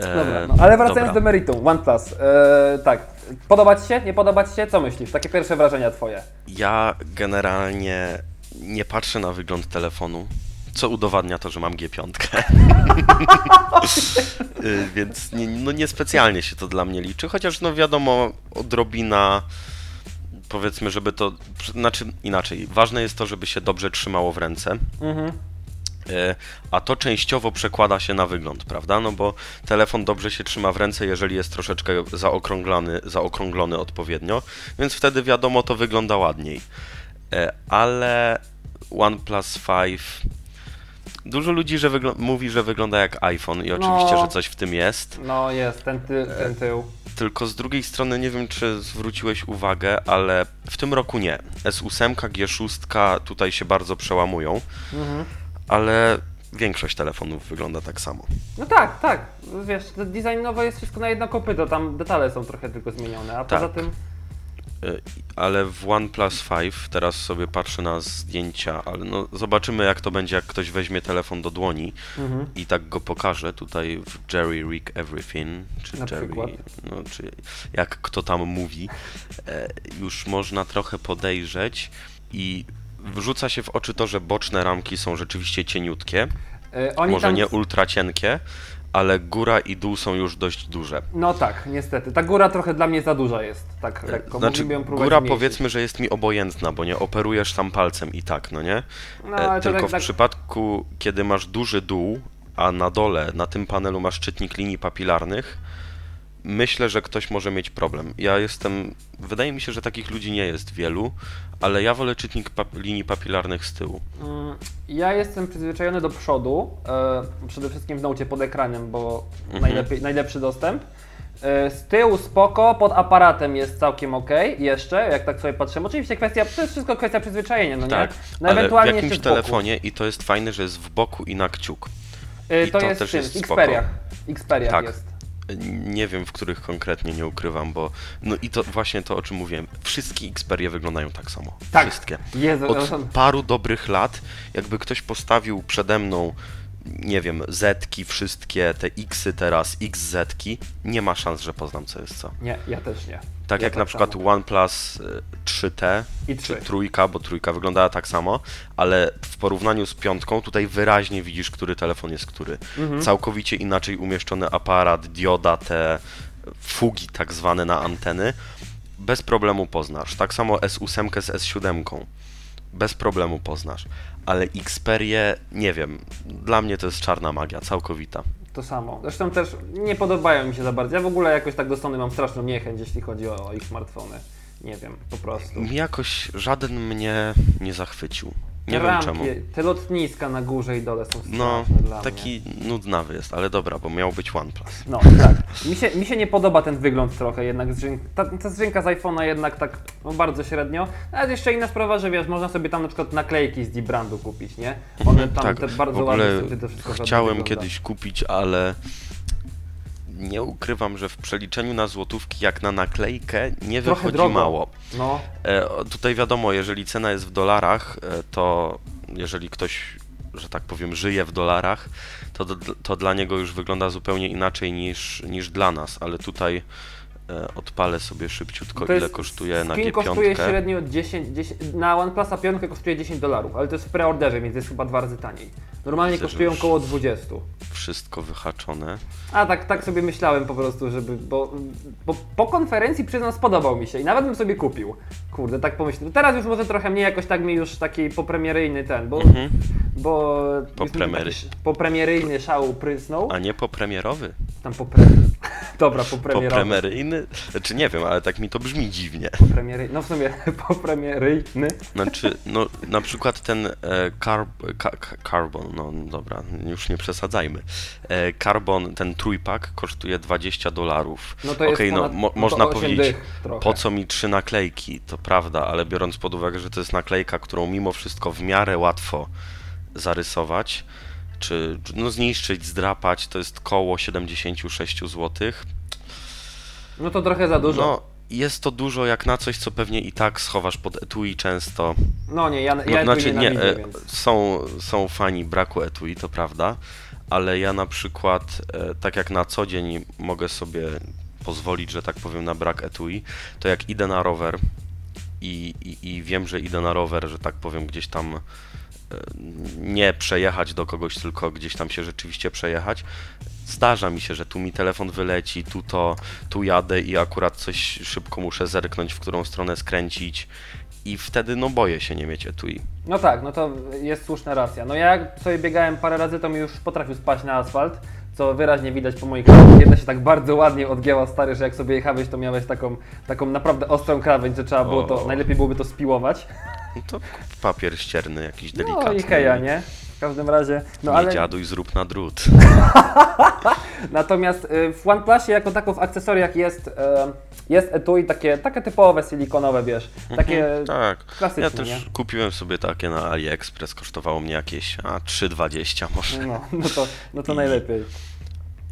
Dobra, no, ale wracając dobra. do meritum, OnePlus. E, tak, podoba Ci się? Nie podoba Ci się? Co myślisz? Takie pierwsze wrażenia Twoje. Ja generalnie nie patrzę na wygląd telefonu, co udowadnia to, że mam G5. [laughs] Y, Więc nie, no niespecjalnie się to dla mnie liczy, chociaż no wiadomo, odrobina powiedzmy, żeby to, znaczy inaczej, ważne jest to, żeby się dobrze trzymało w ręce. Mhm. E, A to częściowo przekłada się na wygląd, prawda? No bo telefon dobrze się trzyma w ręce, jeżeli jest troszeczkę zaokrąglony, zaokrąglony odpowiednio, więc wtedy wiadomo, to wygląda ładniej. E, Ale OnePlus 5. Dużo ludzi że mówi, że wygląda jak iPhone i oczywiście, No. że coś w tym jest. No jest, ten, ty, ten tył. Tylko z drugiej strony nie wiem, czy zwróciłeś uwagę, ale w tym roku nie. S8, G6 tutaj się bardzo przełamują, Mhm. Ale większość telefonów wygląda tak samo. No tak, tak. Wiesz, designowo jest wszystko na jedno kopyto, tam detale są trochę tylko zmienione, a Tak. poza tym... Y, Ale w OnePlus 5 teraz sobie patrzę na zdjęcia, ale no zobaczymy jak to będzie, jak ktoś weźmie telefon do dłoni Mhm. i tak go pokaże tutaj w Jerry Rig Everything, czy Na Jerry, przykład. no czy jak kto tam mówi, e, już można trochę podejrzeć i wrzuca się w oczy to, że boczne ramki są rzeczywiście cieniutkie, E, Oni może tam... nie ultra cienkie, ale góra i dół są już dość duże. No tak, niestety. Ta góra trochę dla mnie za duża jest, tak lekko. Znaczy, góra powiedzmy, że jest mi obojętna, bo nie operujesz tam palcem i tak, no nie? No, E, ale to Tylko tak, w tak, przypadku, kiedy masz duży dół, a na dole, na tym panelu masz czytnik linii papilarnych, myślę, że ktoś może mieć problem. Ja jestem, wydaje mi się, że takich ludzi nie jest wielu, ale ja wolę czytnik pap- linii papilarnych z tyłu. Mm, Ja jestem przyzwyczajony do przodu, e, przede wszystkim w naucie pod ekranem, bo Mhm. najlepiej, najlepszy dostęp. E, z tyłu spoko, pod aparatem jest całkiem ok, jeszcze, jak tak sobie patrzymy. Oczywiście kwestia, to jest wszystko kwestia przyzwyczajenia, no tak, nie? No ale w ewentualnie jakimś z boku. telefonie i to jest fajne, że jest w boku i na kciuk. E, i to, to jest też w tym, jest w. Xperiach Tak. jest. Nie wiem, w których konkretnie nie ukrywam, bo no i to właśnie to, o czym mówiłem. Wszystkie Xperie wyglądają tak samo. Tak. Wszystkie. Jezu, Od paru dobrych lat, jakby ktoś postawił przede mną, nie wiem, Zetki, wszystkie te Xy teraz, XZ-ki, nie ma szans, że poznam co jest co. Nie, ja też nie. Tak Ja jak tak na przykład samo. OnePlus y, 3T, I czy trzy. trójka, bo trójka wyglądała tak samo, ale w porównaniu z piątką tutaj wyraźnie widzisz, który telefon jest który. Mhm. Całkowicie inaczej umieszczony aparat, dioda, te fugi tak zwane na anteny, bez problemu poznasz. Tak samo S8 z S7, bez problemu poznasz. Ale Xperie, nie wiem, dla mnie to jest czarna magia, całkowita. To samo. Zresztą też nie podobają mi się za bardzo. Ja w ogóle jakoś tak do Sony mam straszną niechęć, jeśli chodzi o, ich smartfony. Nie wiem, po prostu. Jakoś żaden mnie nie zachwycił. Nie Te wiem czemu. te lotniska na górze i dole są straszne No, dla taki nudnawy jest, ale dobra, bo miał być OnePlus. mnie. No, tak. Mi się, mi się nie podoba ten wygląd trochę jednak. Ta, ta zrzynka z iPhone'a jednak tak no, bardzo średnio. Ale jeszcze inna sprawa, że wiesz, można sobie tam na przykład naklejki z D-Brandu kupić, nie? One tam tak, te bardzo to wszystko chciałem kiedyś kupić, ale nie ukrywam, że w przeliczeniu na złotówki jak na naklejkę nie Trochę wychodzi drogo. mało. No, E, tutaj wiadomo, jeżeli cena jest w dolarach, e, to jeżeli ktoś, że tak powiem, żyje w dolarach, to, to dla niego już wygląda zupełnie inaczej niż, niż dla nas, ale tutaj e, odpalę sobie szybciutko, to ile jest- kosztuje na skin G5. kosztuje średnio 10, 10 na OnePlusa 5 kosztuje 10 dolarów, ale to jest w preorderze, więc jest chyba dwa razy taniej. Normalnie Widzę, kosztują około 20. Wszystko wyhaczone. A tak, tak sobie myślałem po prostu, żeby, bo, bo po konferencji przyznam spodobał mi się i nawet bym sobie kupił. Kurde, tak pomyślałem. Teraz już może trochę mniej jakoś tak mi już taki popremieryjny ten, bo, Mhm. bo Popremery. popremieryjny szał prysnął. A nie popremierowy? Tam popre... [laughs] Dobra, popremierowy. Popremeryjny? Znaczy nie wiem, ale tak mi to brzmi dziwnie. Popremiery... No w sumie [laughs] popremieryjny. Znaczy, no na przykład ten e, carb, ka- Carbon, no dobra, już nie przesadzajmy. E, Carbon, ten trójpak kosztuje 20 dolarów. No to jest Okej, no ponad- mo, to można powiedzieć, po co mi trzy naklejki, to prawda, ale biorąc pod uwagę, że to jest naklejka, którą mimo wszystko w miarę łatwo zarysować, czy czy, no zniszczyć, zdrapać, to jest koło 76 zł. No to trochę za dużo. No, jest to dużo jak na coś, co pewnie i tak schowasz pod etui często. No nie, ja, No, ja znaczy tu nie, e, są, są fani braku etui, to prawda, ale ja na przykład, e, tak jak na co dzień mogę sobie pozwolić, że tak powiem, na brak etui, to jak idę na rower i, i, i wiem, że idę na rower, że tak powiem, gdzieś tam nie przejechać do kogoś, tylko gdzieś tam się rzeczywiście przejechać. Zdarza mi się, że tu mi telefon wyleci, tu to, tu jadę i akurat coś szybko muszę zerknąć, w którą stronę skręcić i wtedy no boję się nie mieć etui. No tak, no to jest słuszna racja. No ja jak sobie biegałem parę razy, to mi już potrafił spaść na asfalt, co wyraźnie widać po moich krawędzi. Jedna się tak bardzo ładnie odgięła stary, że jak sobie jechałeś, to miałeś taką, taką naprawdę ostrą krawędź, że trzeba było to, O. najlepiej byłoby to spiłować. No to kup papier ścierny jakiś No delikatny. i heja, nie? W każdym razie, no nie ale dziaduj, zrób na drut. [laughs] natomiast y, w OnePlusie jako tako w akcesoriach jest, e, jest etui takie, takie typowe silikonowe, wiesz, takie tak. klasyczne, Ja też nie? kupiłem sobie takie na AliExpress, kosztowało mnie jakieś a, 3,20 może. No, no to, no to najlepiej.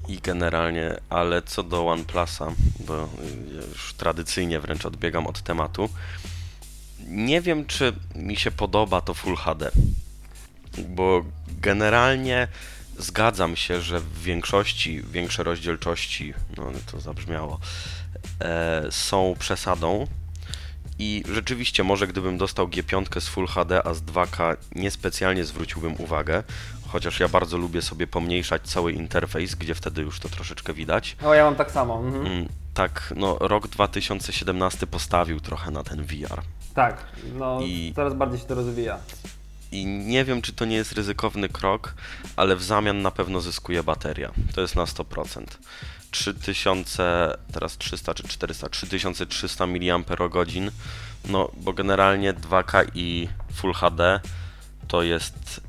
I generalnie, ale co do OnePlusa, bo y, już tradycyjnie wręcz odbiegam od tematu, nie wiem, czy mi się podoba to Full HD, bo generalnie zgadzam się, że w większości większe rozdzielczości, no to zabrzmiało, e, są przesadą. I rzeczywiście, może gdybym dostał G5 z Full HD, a z 2K niespecjalnie zwróciłbym uwagę, chociaż ja bardzo lubię sobie pomniejszać cały interfejs, gdzie wtedy już to troszeczkę widać. No ja mam tak samo. Mhm. Mm, Tak, no rok 2017 postawił trochę na ten VR. Tak, no I- coraz bardziej się to rozwija. I nie wiem, czy to nie jest ryzykowny krok, ale w zamian na pewno zyskuje bateria. To jest na 100%. 3000, teraz 300 czy 400, 3300 mAh. No, bo generalnie 2K i Full HD to jest.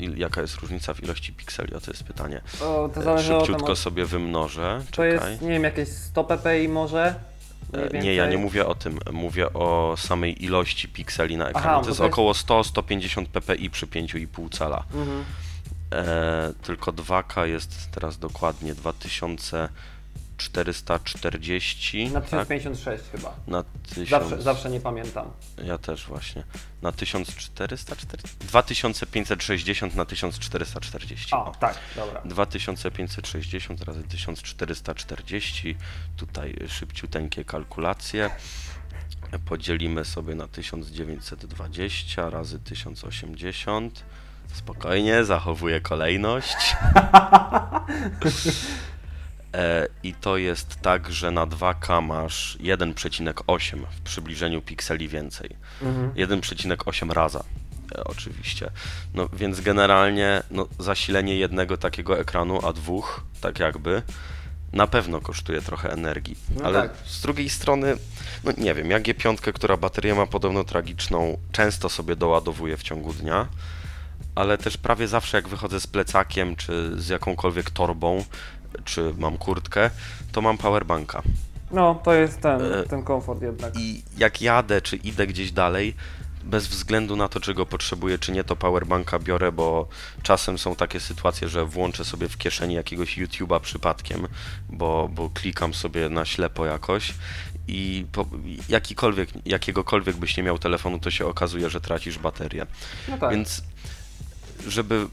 E, jaka jest różnica w ilości pikseli? O to jest pytanie. O, to E, od Szybciutko tego. sobie wymnożę. To Czekaj. jest, nie wiem, jakieś 100 ppi może? Nie, ja nie mówię o tym. Mówię o samej ilości pikseli na ekranie. Aha, to jest to jest- około 100-150 ppi przy 5,5 cala. Mhm. E, tylko 2K jest teraz dokładnie 2440. Na tak? 1056 chyba. Na 1000, Zawsze, zawsze nie pamiętam. Ja też właśnie. Na 1440. 2560 na 1440. O, tak, dobra. 2560 razy 1440. Tutaj szybciuteńkie kalkulacje. Podzielimy sobie na 1920 razy 1080. Spokojnie, zachowuję kolejność. [laughs] E, I to jest tak, że na 2K masz 1,8 w przybliżeniu pikseli więcej. Mhm. 1,8 raza. E, oczywiście. No więc generalnie no, zasilenie jednego takiego ekranu, a dwóch, tak jakby, na pewno kosztuje trochę energii. No Ale tak. z drugiej strony, no nie wiem, ja G5, która baterię ma podobno tragiczną, często sobie doładowuję w ciągu dnia, ale też prawie zawsze jak wychodzę z plecakiem, czy z jakąkolwiek torbą, czy mam kurtkę, to mam powerbanka. No, to jest ten, E, ten komfort jednak. I jak jadę, czy idę gdzieś dalej, bez względu na to, czy go potrzebuję, czy nie, to powerbanka biorę, bo czasem są takie sytuacje, że włączę sobie w kieszeni jakiegoś YouTube'a przypadkiem, bo, bo klikam sobie na ślepo jakoś i po, jakikolwiek, jakiegokolwiek byś nie miał telefonu, to się okazuje, że tracisz baterię. No tak. Więc żeby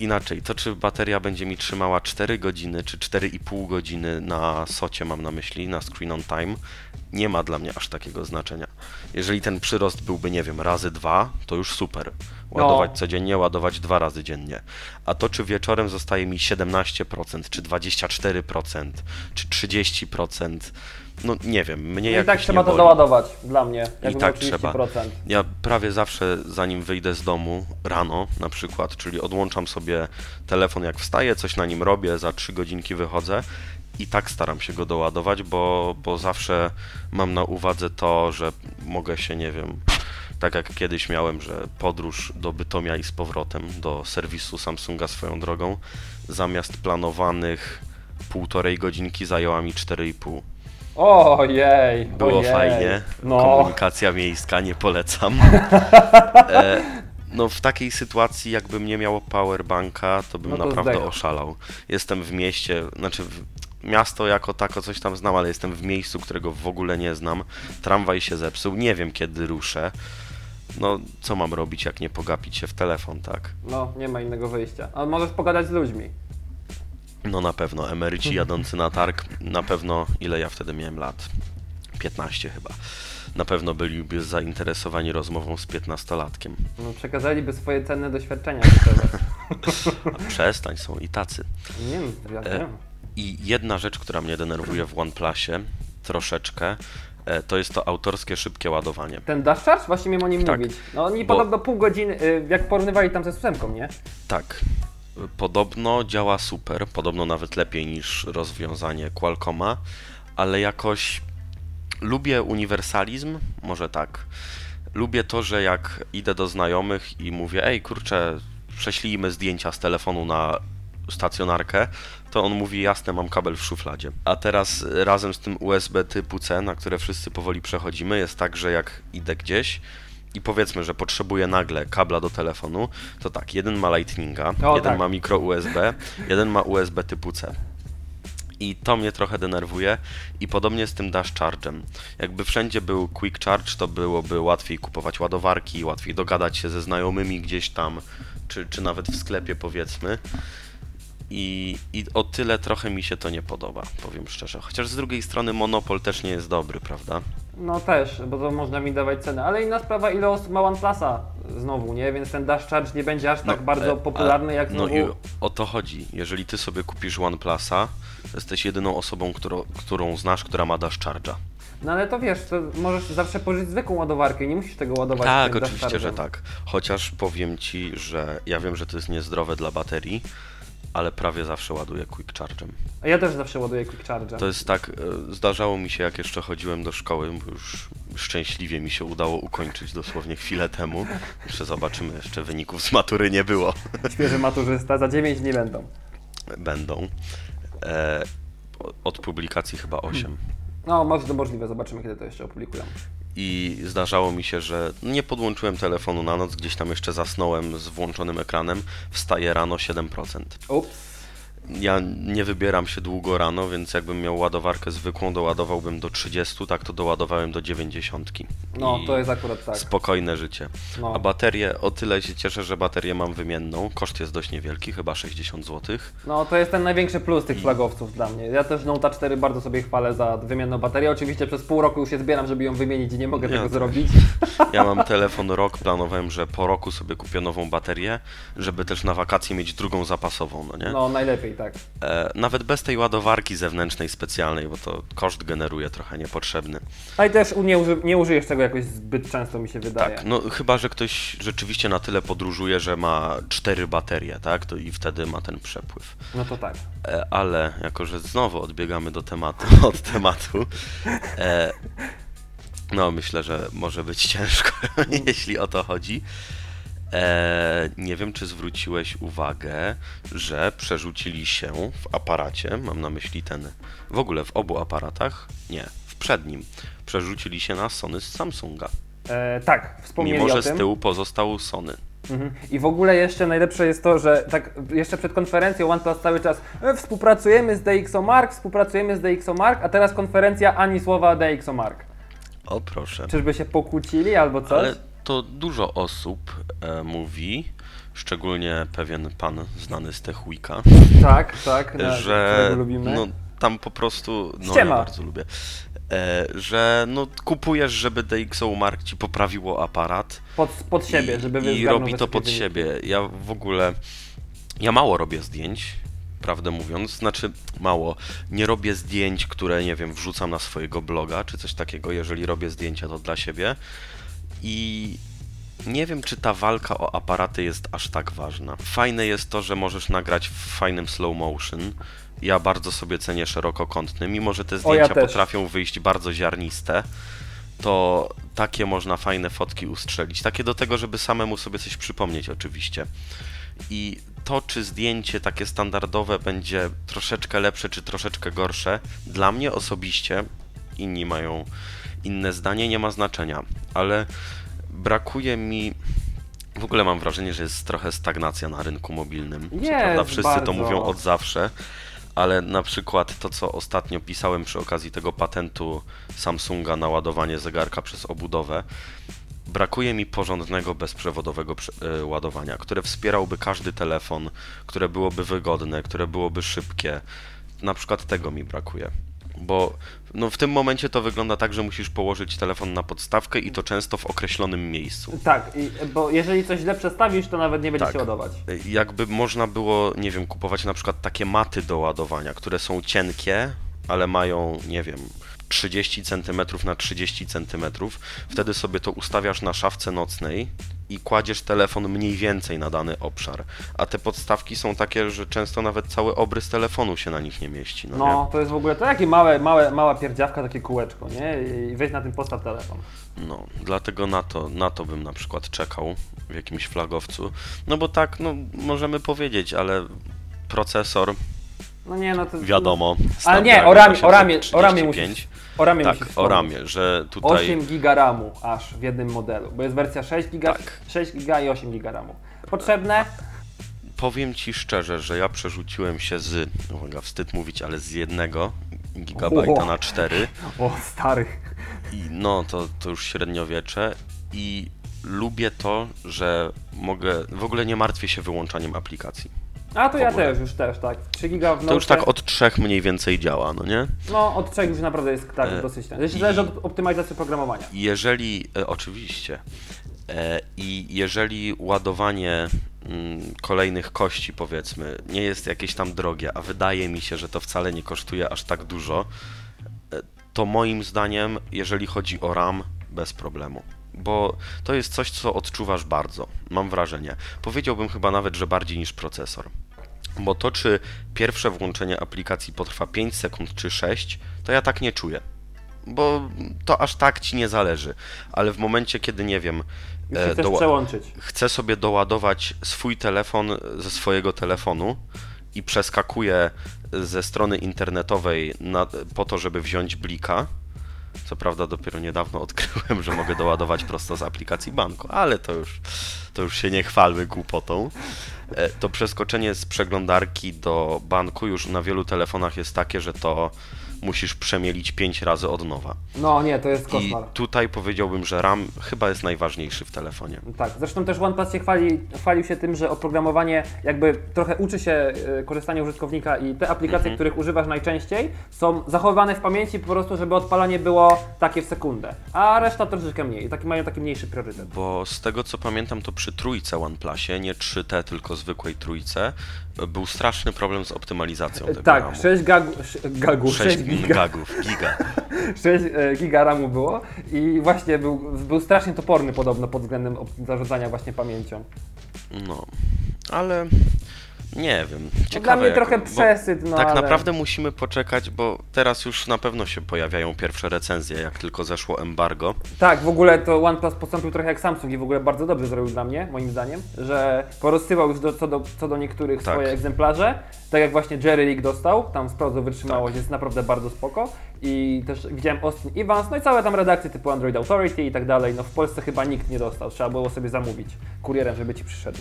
inaczej, to czy bateria będzie mi trzymała 4 godziny, czy 4,5 godziny na socie, mam na myśli, na screen on time, nie ma dla mnie aż takiego znaczenia. Jeżeli ten przyrost byłby, nie wiem, razy dwa, to już super. Ładować No. codziennie, ładować dwa razy dziennie. A to, czy wieczorem zostaje mi 17%, czy 24%, czy 30%, no nie wiem, mnie I jakoś tak nie trzeba to boli. doładować dla mnie. I tak było 30%. trzeba. Ja prawie zawsze, zanim wyjdę z domu rano, na przykład, czyli odłączam sobie telefon jak wstaję, coś na nim robię, za 3 godzinki wychodzę i tak staram się go doładować, bo, bo zawsze mam na uwadze to, że mogę się, nie wiem, tak jak kiedyś miałem, że podróż do Bytomia i z powrotem do serwisu Samsunga swoją drogą, zamiast planowanych półtorej godzinki zajęła mi 4,5. Ojej, Było ojej. fajnie. No, Komunikacja miejska, nie polecam. [laughs] e, no w takiej sytuacji, jakbym nie miał powerbanka, to bym No to naprawdę oszalał. Jestem w mieście, znaczy w, miasto jako tako coś tam znam, ale jestem w miejscu, którego w ogóle nie znam. Tramwaj się zepsuł, nie wiem kiedy ruszę. No, co mam robić, jak nie pogapić się w telefon, tak? no, nie ma innego wyjścia. Ale możesz pogadać z ludźmi. No na pewno, emeryci jadący na targ, na pewno, ile ja wtedy miałem lat? 15 chyba. Na pewno byliby zainteresowani rozmową z 15-latkiem. No, przekazaliby swoje cenne doświadczenia. [laughs] A [laughs] przestań, są i tacy. Nie wiem, ja E, wiem. I jedna rzecz, która mnie denerwuje w OnePlusie troszeczkę, e, to jest to autorskie szybkie ładowanie. Ten Dash Charge? Właśnie miałem o nim Tak, mówić. No oni bo- podobno pół godziny, y, jak porównywali tam ze ósemką, nie? Tak. Podobno działa super, podobno nawet lepiej niż rozwiązanie Qualcomma, ale jakoś lubię uniwersalizm, może tak. Lubię to, że jak idę do znajomych i mówię, ej kurczę, prześlijmy zdjęcia z telefonu na stacjonarkę, to on mówi, jasne, mam kabel w szufladzie. A teraz razem z tym USB typu C, na które wszyscy powoli przechodzimy, jest tak, że jak idę gdzieś i powiedzmy, że potrzebuję nagle kabla do telefonu, to tak, jeden ma Lightninga, O, jeden tak. ma mikro USB, jeden ma USB typu C. I to mnie trochę denerwuje. I podobnie z tym dash charge'em. Jakby wszędzie był quick charge, to byłoby łatwiej kupować ładowarki, łatwiej dogadać się ze znajomymi gdzieś tam, czy, czy nawet w sklepie powiedzmy. I, I o tyle trochę mi się to nie podoba, powiem szczerze. Chociaż z drugiej strony monopol też nie jest dobry, prawda? No też, bo to można mi dawać cenę. Ale inna sprawa, ile osób ma OnePlusa znowu, nie? Więc ten Dash Charge nie będzie aż tak No, bardzo e, popularny jak No znowu... i o to chodzi. Jeżeli ty sobie kupisz OnePlusa, jesteś jedyną osobą, którą, którą znasz, która ma dash charge'a. No ale to wiesz, to możesz zawsze pożyć zwykłą ładowarkę nie musisz tego ładować Tak, oczywiście, że tak. Chociaż powiem ci, że ja wiem, że to jest niezdrowe dla baterii, ale prawie zawsze ładuję quick charge'em. A ja też zawsze ładuję Quick Charge'em. To jest tak, e, zdarzało mi się jak jeszcze chodziłem do szkoły, bo już szczęśliwie mi się udało ukończyć dosłownie chwilę temu. Jeszcze zobaczymy, jeszcze wyników z matury nie było. Świeży maturzysta, za 9 dni będą. Będą. E, od publikacji chyba 8. No, może to możliwe, zobaczymy kiedy to jeszcze opublikują. I zdarzało mi się, że nie podłączyłem telefonu na noc, gdzieś tam jeszcze zasnąłem z włączonym ekranem, wstaję rano 7%. Ups. Ja nie wybieram się długo rano, więc jakbym miał ładowarkę zwykłą, doładowałbym do 30, tak to doładowałem do 90. No, I to jest akurat tak. Spokojne życie. No. A baterię, o tyle się cieszę, że baterię mam wymienną. Koszt jest dość niewielki, chyba 60 zł. No, to jest ten największy plus tych flagowców dla mnie. Ja też Note 4 bardzo sobie chwalę za wymienną baterię. Oczywiście przez pół roku już się zbieram, żeby ją wymienić i nie mogę Ja tego zrobić. Ja mam telefon rok, planowałem, że po roku sobie kupię nową baterię, żeby też na wakacje mieć drugą zapasową, no nie? No, najlepiej tak. E, nawet bez tej ładowarki zewnętrznej specjalnej, bo to koszt generuje trochę niepotrzebny. Ale też nie, uży, nie użyjesz tego jakoś zbyt często, mi się wydaje. Tak, no chyba, że ktoś rzeczywiście na tyle podróżuje, że ma cztery baterie, tak? To i wtedy ma ten przepływ. No to tak. E, ale jako, że znowu odbiegamy do tematu, [laughs] od tematu, e, no myślę, że może być ciężko, [laughs] jeśli o to chodzi. E, nie wiem, czy zwróciłeś uwagę, że przerzucili się w aparacie, mam na myśli ten, w ogóle w obu aparatach, nie, w przednim, przerzucili się na Sony z Samsunga. E, tak, wspomnieli Mimo, że z tyłu pozostał Sony. Mhm. I w ogóle jeszcze najlepsze jest to, że tak jeszcze przed konferencją OnePlus cały czas e, współpracujemy z DxOMark, współpracujemy z DxOMark, a teraz konferencja ani słowa DxOMark. O proszę. Czyżby się pokłócili albo coś? Ale to dużo osób e, mówi, szczególnie pewien pan znany z TechWeeka, Tak, tak, [laughs] na, że lubimy. no, tam po prostu, no ja bardzo lubię, e, że no, kupujesz, żeby DxO Mark ci poprawiło aparat pod, pod siebie, żeby i, i wyzgarnął robi to pod wyniki. siebie. Ja w ogóle, ja mało robię zdjęć, prawdę mówiąc, znaczy mało. Nie robię zdjęć, które, nie wiem, wrzucam na swojego bloga, czy coś takiego, jeżeli robię zdjęcia, to dla siebie. I nie wiem, czy ta walka o aparaty jest aż tak ważna. Fajne jest to, że możesz nagrać w fajnym slow motion. Ja bardzo sobie cenię szerokokątny, mimo że te ja zdjęcia też. potrafią wyjść bardzo ziarniste, to takie można fajne fotki ustrzelić. Takie do tego, żeby samemu sobie coś przypomnieć oczywiście. I to, czy zdjęcie takie standardowe będzie troszeczkę lepsze, czy troszeczkę gorsze, dla mnie osobiście, inni mają inne zdanie, nie ma znaczenia, ale brakuje mi. W ogóle mam wrażenie, że jest trochę stagnacja na rynku mobilnym. Jest prawda wszyscy bardzo. to mówią od zawsze, ale na przykład to, co ostatnio pisałem przy okazji tego patentu Samsunga na ładowanie zegarka przez obudowę, brakuje mi porządnego bezprzewodowego prze- y, ładowania, które wspierałby każdy telefon, które byłoby wygodne, które byłoby szybkie. Na przykład tego mi brakuje. Bo no, w tym momencie to wygląda tak, że musisz położyć telefon na podstawkę i to często w określonym miejscu. Tak, bo jeżeli coś źle przestawisz, to nawet nie będzie Tak. się ładować. Jakby można było, nie wiem, kupować na przykład takie maty do ładowania, które są cienkie, ale mają, nie wiem, 30 cm na 30 cm. Wtedy sobie to ustawiasz na szafce nocnej i kładziesz telefon mniej więcej na dany obszar. A te podstawki są takie, że często nawet cały obrys telefonu się na nich nie mieści. No, No, to jest w ogóle to takie małe, małe, mała pierdziawka, takie kółeczko, nie? I weź na tym postaw telefon. no dlatego na to, na to bym na przykład czekał w jakimś flagowcu. No bo tak, no możemy powiedzieć, ale procesor No nie, no to... Wiadomo. Ale nie, o ramie, o ramię, o ramię 835. musisz, o ramię Tak, o ramię, że tutaj 8 giga RAMu aż w jednym modelu, bo jest wersja 6 giga, Tak. 6 giga i 8 giga RAMu. Potrzebne? powiem ci szczerze, że ja przerzuciłem się z, uwaga, wstyd mówić, ale z jednego gigabajta na 4 O, stary. i no to, to już średniowiecze i lubię to, że mogę, w ogóle nie martwię się wyłączaniem aplikacji. A to ja też, już też, tak. 3 giga w To już tak od trzech mniej więcej działa, no nie? No, od 3 już naprawdę jest tak E, dosyć. Jeśli zależy od optymalizacji programowania. Jeżeli, e, oczywiście, e, i jeżeli ładowanie mm, kolejnych kości, powiedzmy, nie jest jakieś tam drogie, a wydaje mi się, że to wcale nie kosztuje aż tak dużo, e, to moim zdaniem, jeżeli chodzi o RAM, bez problemu. Bo to jest coś, co odczuwasz bardzo, mam wrażenie. Powiedziałbym chyba nawet, że bardziej niż procesor. Bo to, czy pierwsze włączenie aplikacji potrwa 5 sekund czy 6, to ja tak nie czuję. Bo to aż tak ci nie zależy. Ale w momencie, kiedy nie wiem, e, doła- chcę sobie doładować swój telefon ze swojego telefonu i przeskakuję ze strony internetowej na, po to, żeby wziąć blika. Co prawda dopiero niedawno odkryłem, że mogę doładować prosto z aplikacji banku, ale to już, to już się nie chwalmy głupotą. E, To przeskoczenie z przeglądarki do banku już na wielu telefonach jest takie, że to musisz przemielić 5 razy od nowa. No nie, to jest I koszmar. tutaj powiedziałbym, że RAM chyba jest najważniejszy w telefonie. Tak, zresztą też OnePlus się chwali, chwalił się tym, że oprogramowanie jakby trochę uczy się e, korzystania użytkownika i te aplikacje, Mhm. których używasz najczęściej są zachowywane w pamięci po prostu, żeby odpalanie było takie w sekundę, a reszta troszeczkę mniej, taki mają taki mniejszy priorytet. Bo z tego co pamiętam, to przy trójce OnePlusie, nie 3T, tylko zwykłej trójce, był straszny problem z optymalizacją tego Tak, RAMu. 6 gagu, gagu, 6 6 giga, gagów, giga. [laughs] 6 e, giga RAMu było i właśnie był, był strasznie toporny podobno pod względem zarządzania właśnie pamięcią. No, ale nie wiem. No, Ciekawe dla mnie jak- trochę przesyt, no Tak ale... naprawdę musimy poczekać, bo teraz już na pewno się pojawiają pierwsze recenzje, jak tylko zeszło embargo. Tak, w ogóle to OnePlus postąpił trochę jak Samsung i w ogóle bardzo dobrze zrobił dla mnie, moim zdaniem, że porozsyłał już do, co, do, co do niektórych Tak. swoje egzemplarze, tak jak właśnie Jerry Rig dostał, tam sprawdzał wytrzymałość, Tak. jest naprawdę bardzo spoko i też widziałem Austin Evans, no i całe tam redakcje typu Android Authority i tak dalej, no w Polsce chyba nikt nie dostał, trzeba było sobie zamówić kurierem, żeby Ci przyszedł.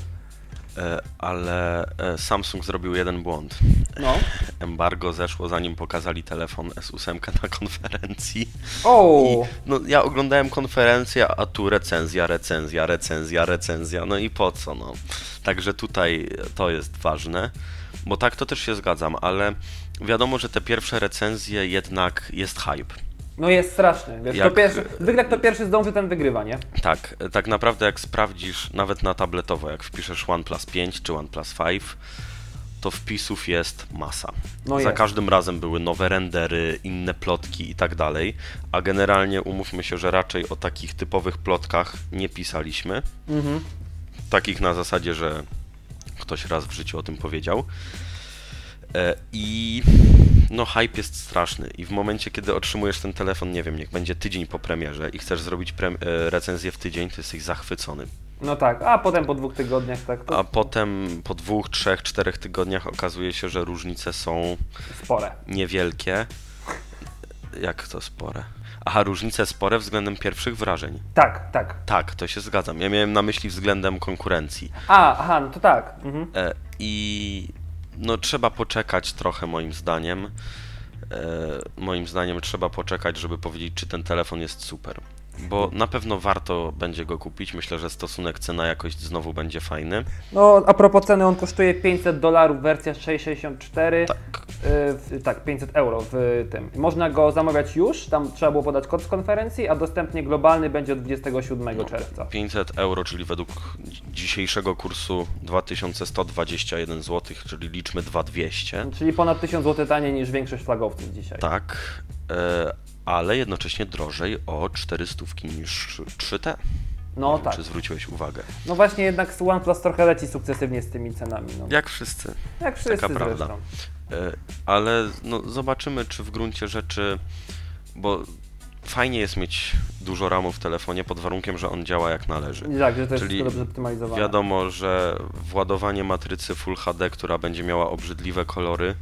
E, ale e, Samsung zrobił jeden błąd. No. [laughs] Embargo zeszło zanim pokazali telefon S8 na konferencji. O, I no, ja oglądałem konferencję, a tu recenzja, recenzja, recenzja, recenzja. No i po co? No. Także tutaj to jest ważne, bo tak to też się zgadzam, ale wiadomo, że te pierwsze recenzje jednak jest hype. No jest straszny, wiesz, Jak- to pierwszy, zwykle kto pierwszy zdąży, ten wygrywa, nie? Tak, tak naprawdę jak sprawdzisz nawet na tabletowo, jak wpiszesz OnePlus 5 czy OnePlus 5, to wpisów jest masa. No Za jest. każdym razem były nowe rendery, inne plotki i tak dalej, a generalnie umówmy się, że raczej o takich typowych plotkach nie pisaliśmy. Mhm. Takich na zasadzie, że ktoś raz w życiu o tym powiedział. E, I no hype jest straszny i w momencie, kiedy otrzymujesz ten telefon, nie wiem, niech będzie tydzień po premierze i chcesz zrobić pre- e, recenzję w tydzień, to jesteś zachwycony. No tak, a potem po dwóch tygodniach tak, to A potem po dwóch, trzech, czterech tygodniach okazuje się, że różnice są spore. niewielkie. Jak to spore? Aha, różnice spore względem pierwszych wrażeń. Tak, tak. Tak, to się zgadzam. Ja miałem na myśli względem konkurencji. A, aha, no to tak. Mhm. E, I no trzeba poczekać trochę moim zdaniem. E, moim zdaniem trzeba poczekać, żeby powiedzieć, czy ten telefon jest super. Bo na pewno warto będzie go kupić. Myślę, że stosunek cena-jakość znowu będzie fajny. No, a propos ceny, on kosztuje 500 dolarów, wersja 664. Tak. Y, tak, 500 euro w tym. Można go zamawiać już, tam trzeba było podać kod z konferencji, a dostępnie globalny będzie od 27 czerwca. 500 euro, czyli według dzi- dzisiejszego kursu 2121 zł, czyli liczmy 2200. Czyli ponad 1000 zł taniej niż większość flagowców dzisiaj. Tak, e, ale jednocześnie drożej o 400 niż 3T. No wiem, tak. Czy zwróciłeś uwagę? No właśnie jednak OnePlus trochę leci sukcesywnie z tymi cenami. No. Jak wszyscy. Jak wszyscy taka prawda. zresztą. E, Ale no, zobaczymy, czy w gruncie rzeczy, bo fajnie jest mieć dużo RAMu w telefonie pod warunkiem, że on działa jak należy. Tak, że to jest Czyli dobrze optymalizowane. Wiadomo, że władowanie matrycy Full HD, która będzie miała obrzydliwe kolory,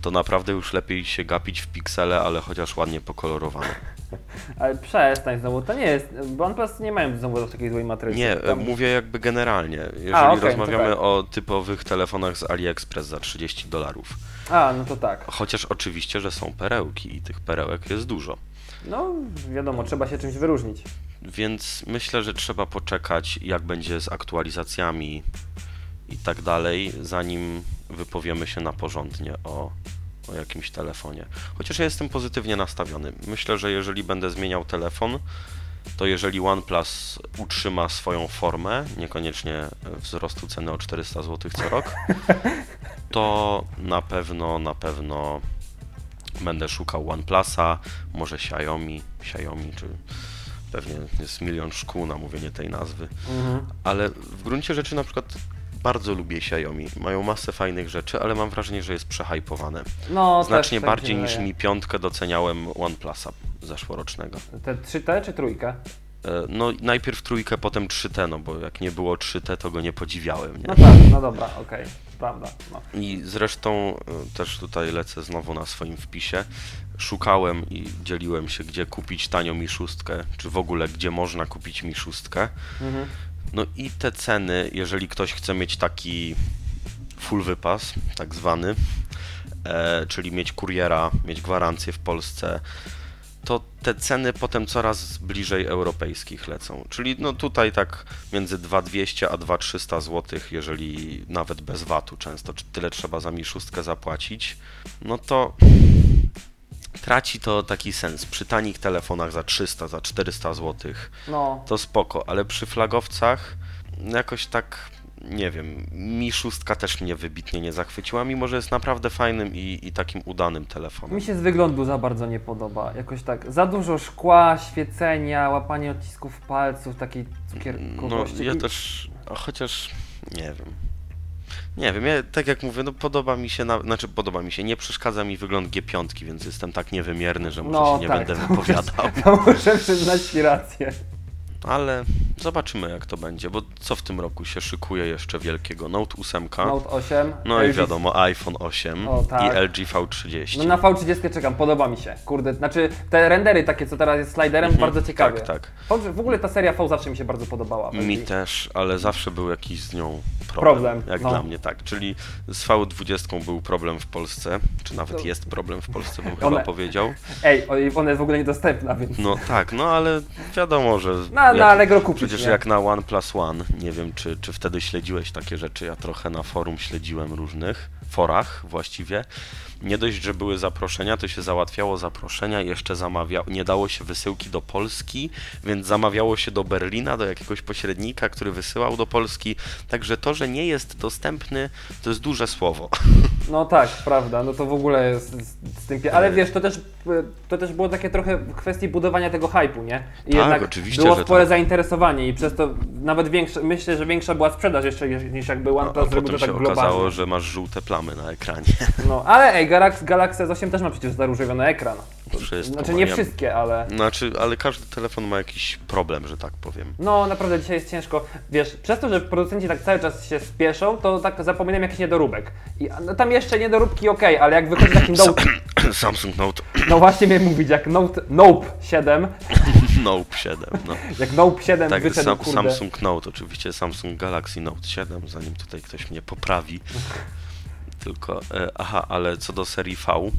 to naprawdę już lepiej się gapić w piksele, ale chociaż ładnie pokolorowane. [laughs] Ale przestań znowu, to nie jest, bo OnePlus nie mają znowu takiej złej matrycy. Nie, Tam- mówię jakby generalnie. Jeżeli no to rozmawiamy tak. o typowych telefonach z AliExpress za 30 dolarów. A, no to tak. Chociaż oczywiście, że są perełki i tych perełek jest dużo. No, wiadomo, trzeba się czymś wyróżnić. Więc myślę, że trzeba poczekać, jak będzie z aktualizacjami i tak dalej, zanim wypowiemy się na porządnie o, o jakimś telefonie. Chociaż ja jestem pozytywnie nastawiony. Myślę, że jeżeli będę zmieniał telefon, to jeżeli OnePlus utrzyma swoją formę, niekoniecznie wzrostu ceny o 400 zł co rok, [laughs] to na pewno, na pewno będę szukał OnePlusa, może Xiaomi, Xiaomi, czy pewnie jest milion szkół na mówienie tej nazwy, Mhm. ale w gruncie rzeczy na przykład bardzo lubię Xiaomi. Mają masę fajnych rzeczy, ale mam wrażenie, że jest przehypowane. No, Znacznie też tak bardziej się niż wydaje. mi piątkę doceniałem OnePlusa zeszłorocznego. Te 3T czy trójkę? E, No najpierw trójkę, potem 3T, no bo jak nie było 3T, to go nie podziwiałem, nie? No tak, no dobra, okej, prawda. No. I zresztą y, też tutaj lecę znowu na swoim wpisie. Szukałem i dzieliłem się, gdzie kupić tanio mi szóstkę, czy w ogóle gdzie można kupić mi szóstkę. Mhm. No i te ceny, jeżeli ktoś chce mieć taki full wypas, tak zwany, e, czyli mieć kuriera, mieć gwarancję w Polsce, to te ceny potem coraz bliżej europejskich lecą. Czyli no tutaj tak między 2200 a 2300 zł, jeżeli nawet bez VAT-u często, tyle trzeba za mi zapłacić, no to traci to taki sens. Przy tanich telefonach za 300, za 400 zł No, to spoko, ale przy flagowcach jakoś tak, nie wiem, mi szóstka też mnie wybitnie nie zachwyciła, mimo że jest naprawdę fajnym i, i takim udanym telefonem. mi się z wyglądu za bardzo nie podoba. Jakoś tak, za dużo szkła, świecenia, łapanie odcisków palców, takiej No cukierkowości. ja I- też, chociaż nie wiem. Nie wiem, ja tak jak mówię, no podoba mi się, na, znaczy podoba mi się, nie przeszkadza mi wygląd G5, więc jestem tak niewymierny, że może No, się nie tak, będę to wypowiadał. [laughs] To muszę przyznać ci rację. Ale zobaczymy jak to będzie, bo co w tym roku się szykuje jeszcze wielkiego? Note 8, Note 8. no i LG wiadomo, iPhone 8 O, tak. i LG V30. No na V30 czekam, podoba mi się. Kurde, znaczy te rendery takie, co teraz jest sliderem, bardzo ciekawe. Tak, tak. W ogóle ta seria V zawsze mi się bardzo podobała. Mi LG. też, ale zawsze był jakiś z nią problem. Problem, Jak no. dla mnie, tak. Czyli z V20 był problem w Polsce, czy nawet No. jest problem w Polsce, bym [laughs] One- chyba powiedział. Ej, ona jest w ogóle niedostępna, więc... No tak, no ale wiadomo, że. Na, na Allegro kupić, Przecież nie? jak na OnePlus One, nie wiem czy, czy wtedy śledziłeś takie rzeczy, ja trochę na forum śledziłem różnych, forach właściwie. Nie dość, że były zaproszenia, to się załatwiało zaproszenia, jeszcze zamawiało, nie dało się wysyłki do Polski, więc zamawiało się do Berlina, do jakiegoś pośrednika, który wysyłał do Polski. Także to, że nie jest dostępny, to jest duże słowo. [laughs] No tak, prawda, no to w ogóle jest z, z tym... Ale wiesz, to też, to też było takie trochę w kwestii budowania tego hypu, nie? I Tak, jednak oczywiście, było spore tak. zainteresowanie i przez to nawet większe, myślę, że większa była sprzedaż jeszcze niż jakby A, a OnePlus zrobił potem to się tak globalnie. okazało, że masz żółte plamy na ekranie. No, ale ej, Galaxy, Galaxy S8 też ma przecież zaróżowiony ekran. Wszystko Znaczy nie ja- wszystkie, ale... Znaczy, ale każdy telefon ma jakiś problem, że tak powiem. No, naprawdę dzisiaj jest ciężko. Wiesz, przez to, że producenci tak cały czas się spieszą, to tak zapominam jakiś niedoróbek. I no, tam jeszcze niedoróbki ok, ale jak wychodzi taki [coughs] Note, [coughs] Samsung Note no właśnie miałem mówić, jak Note, Nope 7, Note 7, no. [coughs] jak Nope 7 Tak, wyszedł, sam. Samsung Note, oczywiście Samsung Galaxy Note 7, zanim tutaj ktoś mnie poprawi. Tylko, e, aha, ale co do serii V,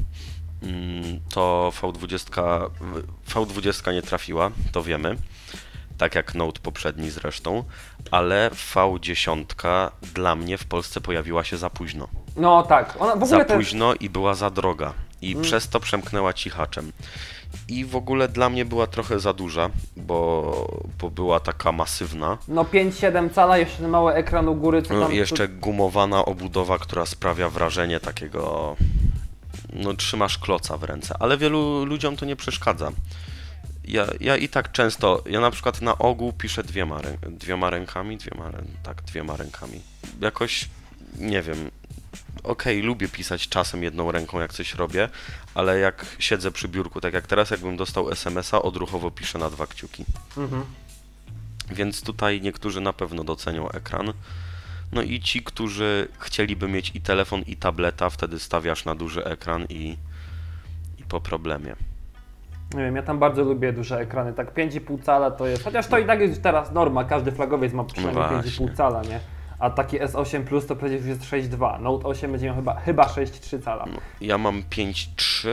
mm, to V20, V20 nie trafiła, to wiemy. Tak jak Note poprzedni zresztą, ale V10 dla mnie w Polsce pojawiła się za późno. No tak, ona w Za ogóle też... późno i była za droga. I Mm. przez to przemknęła cichaczem. I w ogóle dla mnie była trochę za duża, bo, bo była taka masywna. No 5-7 cala, jeszcze mały ekran u góry, co No tam... jeszcze gumowana obudowa, która sprawia wrażenie takiego. No, trzymasz kloca w ręce, ale wielu ludziom to nie przeszkadza. Ja, ja i tak często, ja na przykład na ogół piszę dwiema, rę, dwiema rękami, dwiema, tak, dwiema rękami. Jakoś, nie wiem, okej, lubię pisać czasem jedną ręką, jak coś robię, ale jak siedzę przy biurku, tak jak teraz, jakbym dostał SMS-a, odruchowo piszę na dwa kciuki. Mhm. Więc tutaj niektórzy na pewno docenią ekran. No i ci, którzy chcieliby mieć i telefon, i tableta, wtedy stawiasz na duży ekran i, i po problemie. Nie wiem, ja tam bardzo lubię duże ekrany, tak 5,5 cala to jest, chociaż to i tak jest teraz norma, każdy flagowiec ma przynajmniej właśnie. 5,5 cala, nie? A taki S8 Plus to przecież już jest 6,2, Note 8 będzie miał chyba, chyba 6,3 cala. Ja mam 5.3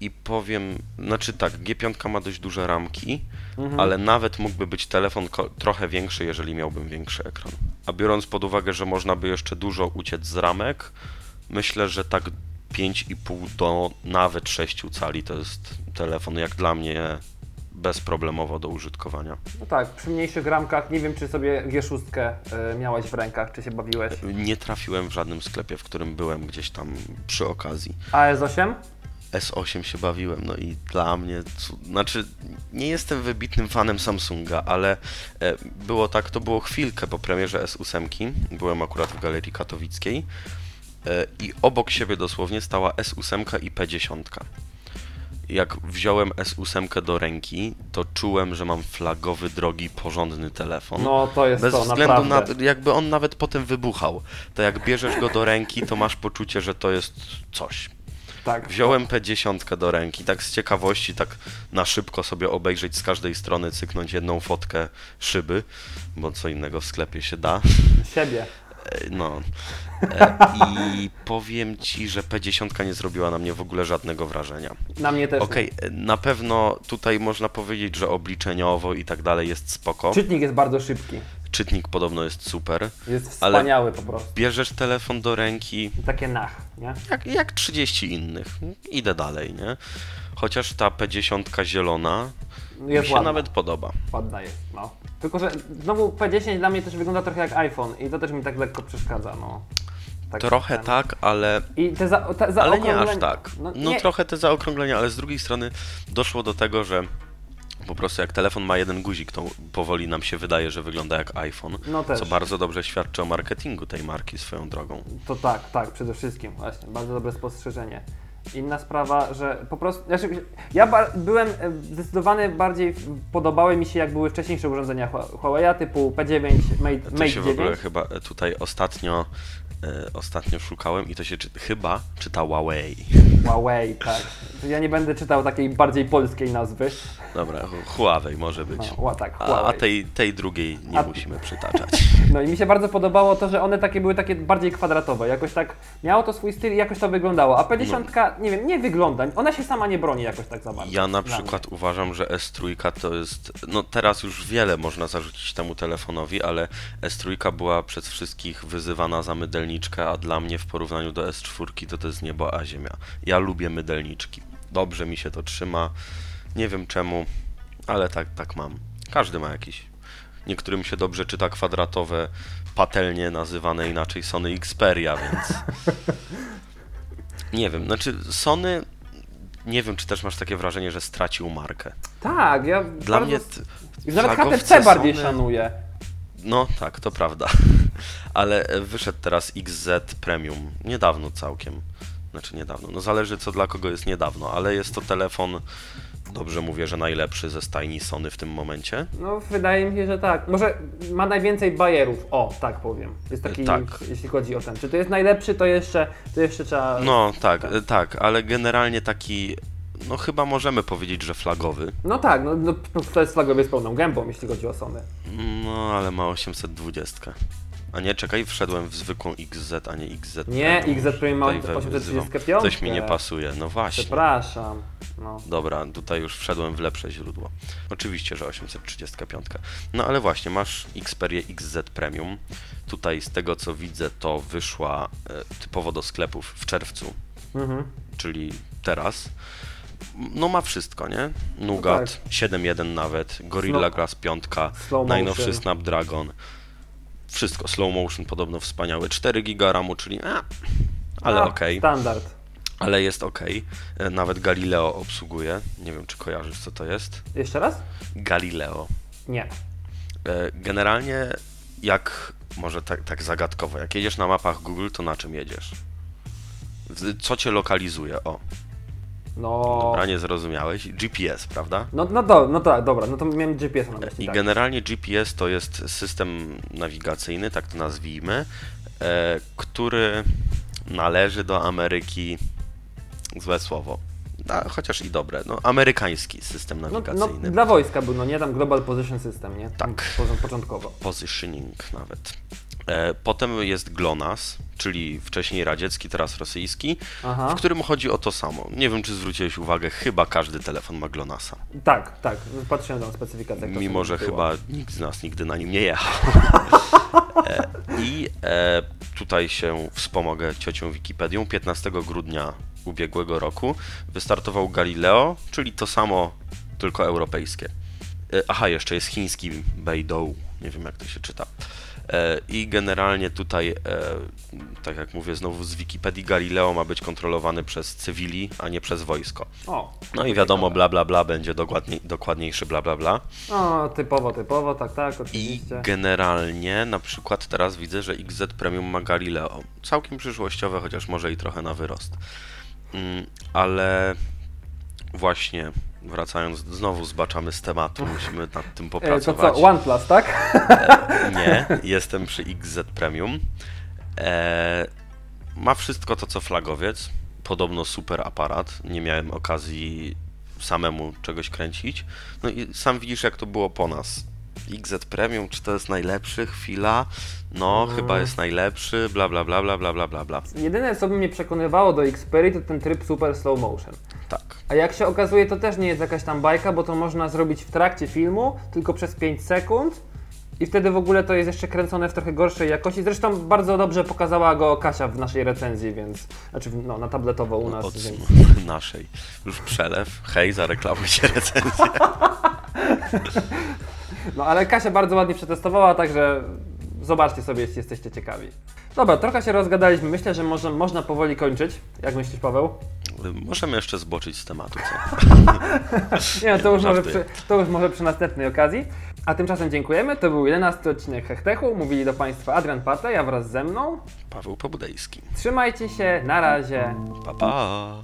i powiem, znaczy tak, G5 ma dość duże ramki, Mhm. ale nawet mógłby być telefon trochę większy, jeżeli miałbym większy ekran. A biorąc pod uwagę, że można by jeszcze dużo uciec z ramek, myślę, że tak 5,5 do nawet 6 cali to jest telefon jak dla mnie bezproblemowo do użytkowania. No tak, przy mniejszych ramkach, nie wiem czy sobie G6 y, miałeś w rękach, czy się bawiłeś. Nie trafiłem w żadnym sklepie, w którym byłem gdzieś tam przy okazji. A S8? S8 się bawiłem, no i dla mnie, znaczy nie jestem wybitnym fanem Samsunga, ale e, było tak, to było chwilkę po premierze S8, byłem akurat w Galerii Katowickiej e, i obok siebie dosłownie stała S8 i P10. Jak wziąłem S8 do ręki, to czułem, że mam flagowy, drogi, porządny telefon. No to jest Bez to, względu naprawdę. na, jakby on nawet potem wybuchał, to jak bierzesz go do ręki, to masz poczucie, że to jest coś. Tak. Wziąłem P10 do ręki, tak z ciekawości, tak na szybko sobie obejrzeć z każdej strony, cyknąć jedną fotkę szyby, bo co innego w sklepie się da. Siebie. E, No. E, I powiem ci, że P10 nie zrobiła na mnie w ogóle żadnego wrażenia. Na mnie też. Okej, e, na pewno tutaj można powiedzieć, że obliczeniowo i tak dalej jest spoko. Czytnik jest bardzo szybki. Czytnik podobno jest super. Jest wspaniały po prostu. Bierzesz telefon do ręki, Takie nach, nie? jak, jak 30 innych. Idę dalej, nie? Chociaż ta P10 zielona mi Jest się ładna. nawet podoba. Ładna jest, no. Tylko, że znowu P10 dla mnie też wygląda trochę jak iPhone i to też mi tak lekko przeszkadza, no. Tak Trochę ten. tak, ale, I te za, te za ale nie aż tak. No, No trochę te zaokrąglenia, ale z drugiej strony doszło do tego, że po prostu jak telefon ma jeden guzik, to powoli nam się wydaje, że wygląda jak iPhone. No. Co bardzo dobrze świadczy o marketingu tej marki swoją drogą. To tak, tak, przede wszystkim, właśnie. Bardzo dobre spostrzeżenie. Inna sprawa, że po prostu. Znaczy, ja byłem e, zdecydowany bardziej. Podobały mi się, jak były wcześniejsze urządzenia Hua- Huawei'a typu P9, Mate, To Mate się w 9. ogóle chyba tutaj ostatnio, e, ostatnio szukałem i to się czy, chyba czyta Huawei. Huawei, tak. Ja nie będę czytał takiej bardziej polskiej nazwy. Dobra, Hu- Huawei może być. No, tak, A, a Huawei. tej, tej drugiej nie A- musimy przytaczać. [laughs] No i mi się bardzo podobało to, że one takie były takie bardziej kwadratowe. Jakoś tak miało to swój styl i jakoś to wyglądało. A P10, nie wiem, nie wygląda. Ona się sama nie broni jakoś tak za bardzo. Ja na przykład uważam, że S3 to jest. No teraz już wiele można zarzucić temu telefonowi, ale S3 była przez wszystkich wyzywana za a dla mnie w porównaniu do S4 to to jest niebo a ziemia. Ja lubię mydelniczki. Dobrze mi się to trzyma. Nie wiem czemu, ale tak, tak mam. Każdy ma jakiś. Niektórym się dobrze czyta kwadratowe, patelnie nazywane inaczej Sony Xperia, więc. [laughs] Nie wiem, znaczy Sony. Nie wiem, czy też masz takie wrażenie, że stracił markę. Tak, ja Dla bardzo... mnie. t- Nawet HTC bardziej Sony- szanuję. No tak, to prawda. [laughs] Ale e, wyszedł teraz XZ Premium. Niedawno całkiem. Znaczy niedawno. No zależy co dla kogo jest niedawno, ale jest to telefon. Dobrze mówię, że najlepszy ze stajni Sony w tym momencie. No, wydaje mi się, że tak. Może ma najwięcej bajerów. O, tak powiem. Jest taki, Tak. jeśli chodzi o ten. Czy to jest najlepszy, to jeszcze, to jeszcze trzeba... No tak, e, tak, ale generalnie taki. No chyba możemy powiedzieć, że flagowy. No tak, no, no to jest flagowy z pełną gębą, jeśli chodzi o Sony. No ale ma 820. A nie, czekaj, wszedłem w zwykłą XZ, a nie XZ. Nie. XZ Premium ma Tutaj we- 835. Coś mi nie pasuje, no właśnie. Przepraszam. No. Dobra, tutaj już wszedłem w lepsze źródło. Oczywiście, że 835. No ale właśnie, masz Xperię XZ Premium. Tutaj z tego co widzę, to wyszła e, typowo do sklepów w czerwcu, Mhm. czyli teraz. No ma wszystko, nie? Nougat, tak. 7.1 nawet, Gorilla No. Glass 5, Slow najnowszy. Snapdragon. Wszystko, slow motion podobno wspaniały, 4 GB RAMu, czyli a, ale okej. Standard. Ale jest ok. E, Nawet Galileo obsługuje. Nie wiem, czy kojarzysz, co to jest. Jeszcze raz? Galileo. Nie. E, Generalnie, jak może tak, tak zagadkowo, jak jedziesz na mapach Google, to na czym jedziesz? Co cię lokalizuje? O, No, Dobra, nie zrozumiałeś. GPS, prawda? no, no, do, no tak, dobra, no to miałem GPS na myśli, I tak. generalnie GPS to jest system nawigacyjny, tak to nazwijmy, e, który należy do Ameryki. Złe słowo. A, chociaż i dobre. No, amerykański system No, no, nawigacyjny. dla wojska był, no nie, tam Global Position System, nie? Tak. po- Początkowo. Positioning nawet. E, potem jest GLONASS, czyli wcześniej radziecki, teraz rosyjski, Aha. w którym chodzi o to samo. Nie wiem, czy zwróciłeś uwagę, chyba każdy telefon ma GLONASSa. Tak, tak, patrzyłem tam specyfikację. Mimo, że było. chyba nikt z nas nigdy na nim nie jechał. E, I e, tutaj się wspomogę ciocią Wikipedią. 15 grudnia ubiegłego roku wystartował Galileo, czyli to samo, tylko europejskie. E, aha, jeszcze jest chiński Beidou, nie wiem jak to się czyta. E, I generalnie tutaj, e, tak jak mówię znowu z Wikipedii, Galileo ma być kontrolowany przez cywili, a nie przez wojsko. O, No i wiadomo, bla bla bla będzie dokładniej, dokładniejszy bla bla bla. O, typowo, typowo, tak, tak, I oczywiście. generalnie na przykład teraz widzę, że XZ Premium ma Galileo. Całkiem przyszłościowe, chociaż może i trochę na wyrost. Mm, ale właśnie wracając, znowu zbaczamy z tematu, musimy nad tym [laughs] E, to popracować. co, OnePlus, tak? Nie, [laughs] jestem przy XZ Premium. E, ma wszystko to, co flagowiec. Podobno super aparat. Nie miałem okazji samemu czegoś kręcić. No i sam widzisz, jak to było po nas. XZ Premium, czy to jest najlepszy, chwila, no mhm. chyba jest najlepszy, bla bla bla bla bla bla bla. Jedyne co by mnie przekonywało do Xperia to ten tryb super slow motion. Tak. A jak się okazuje to też nie jest jakaś tam bajka, bo to można zrobić w trakcie filmu, tylko przez 5 sekund. I wtedy w ogóle to jest jeszcze kręcone w trochę gorszej jakości. Zresztą bardzo dobrze pokazała go Kasia w naszej recenzji, więc. Znaczy, no, na tabletowo u no, nas. Od więc... [laughs] naszej. Już przelew. Hej, zareklamuj się recenzję. [laughs] No ale Kasia bardzo ładnie przetestowała, także zobaczcie sobie, jeśli jesteście ciekawi. Dobra, trochę się rozgadaliśmy. Myślę, że może, można powoli kończyć. Jak myślisz, Paweł? Możemy jeszcze zboczyć z tematu, co? [laughs] Nie, no, to już, może przy, to już może przy następnej okazji. A tymczasem dziękujemy. To był 11 odcinek Hechtechu. Mówili do Państwa Adrian Patej, a wraz ze mną. Paweł Pobudejski. Trzymajcie się, na razie. Pa, pa.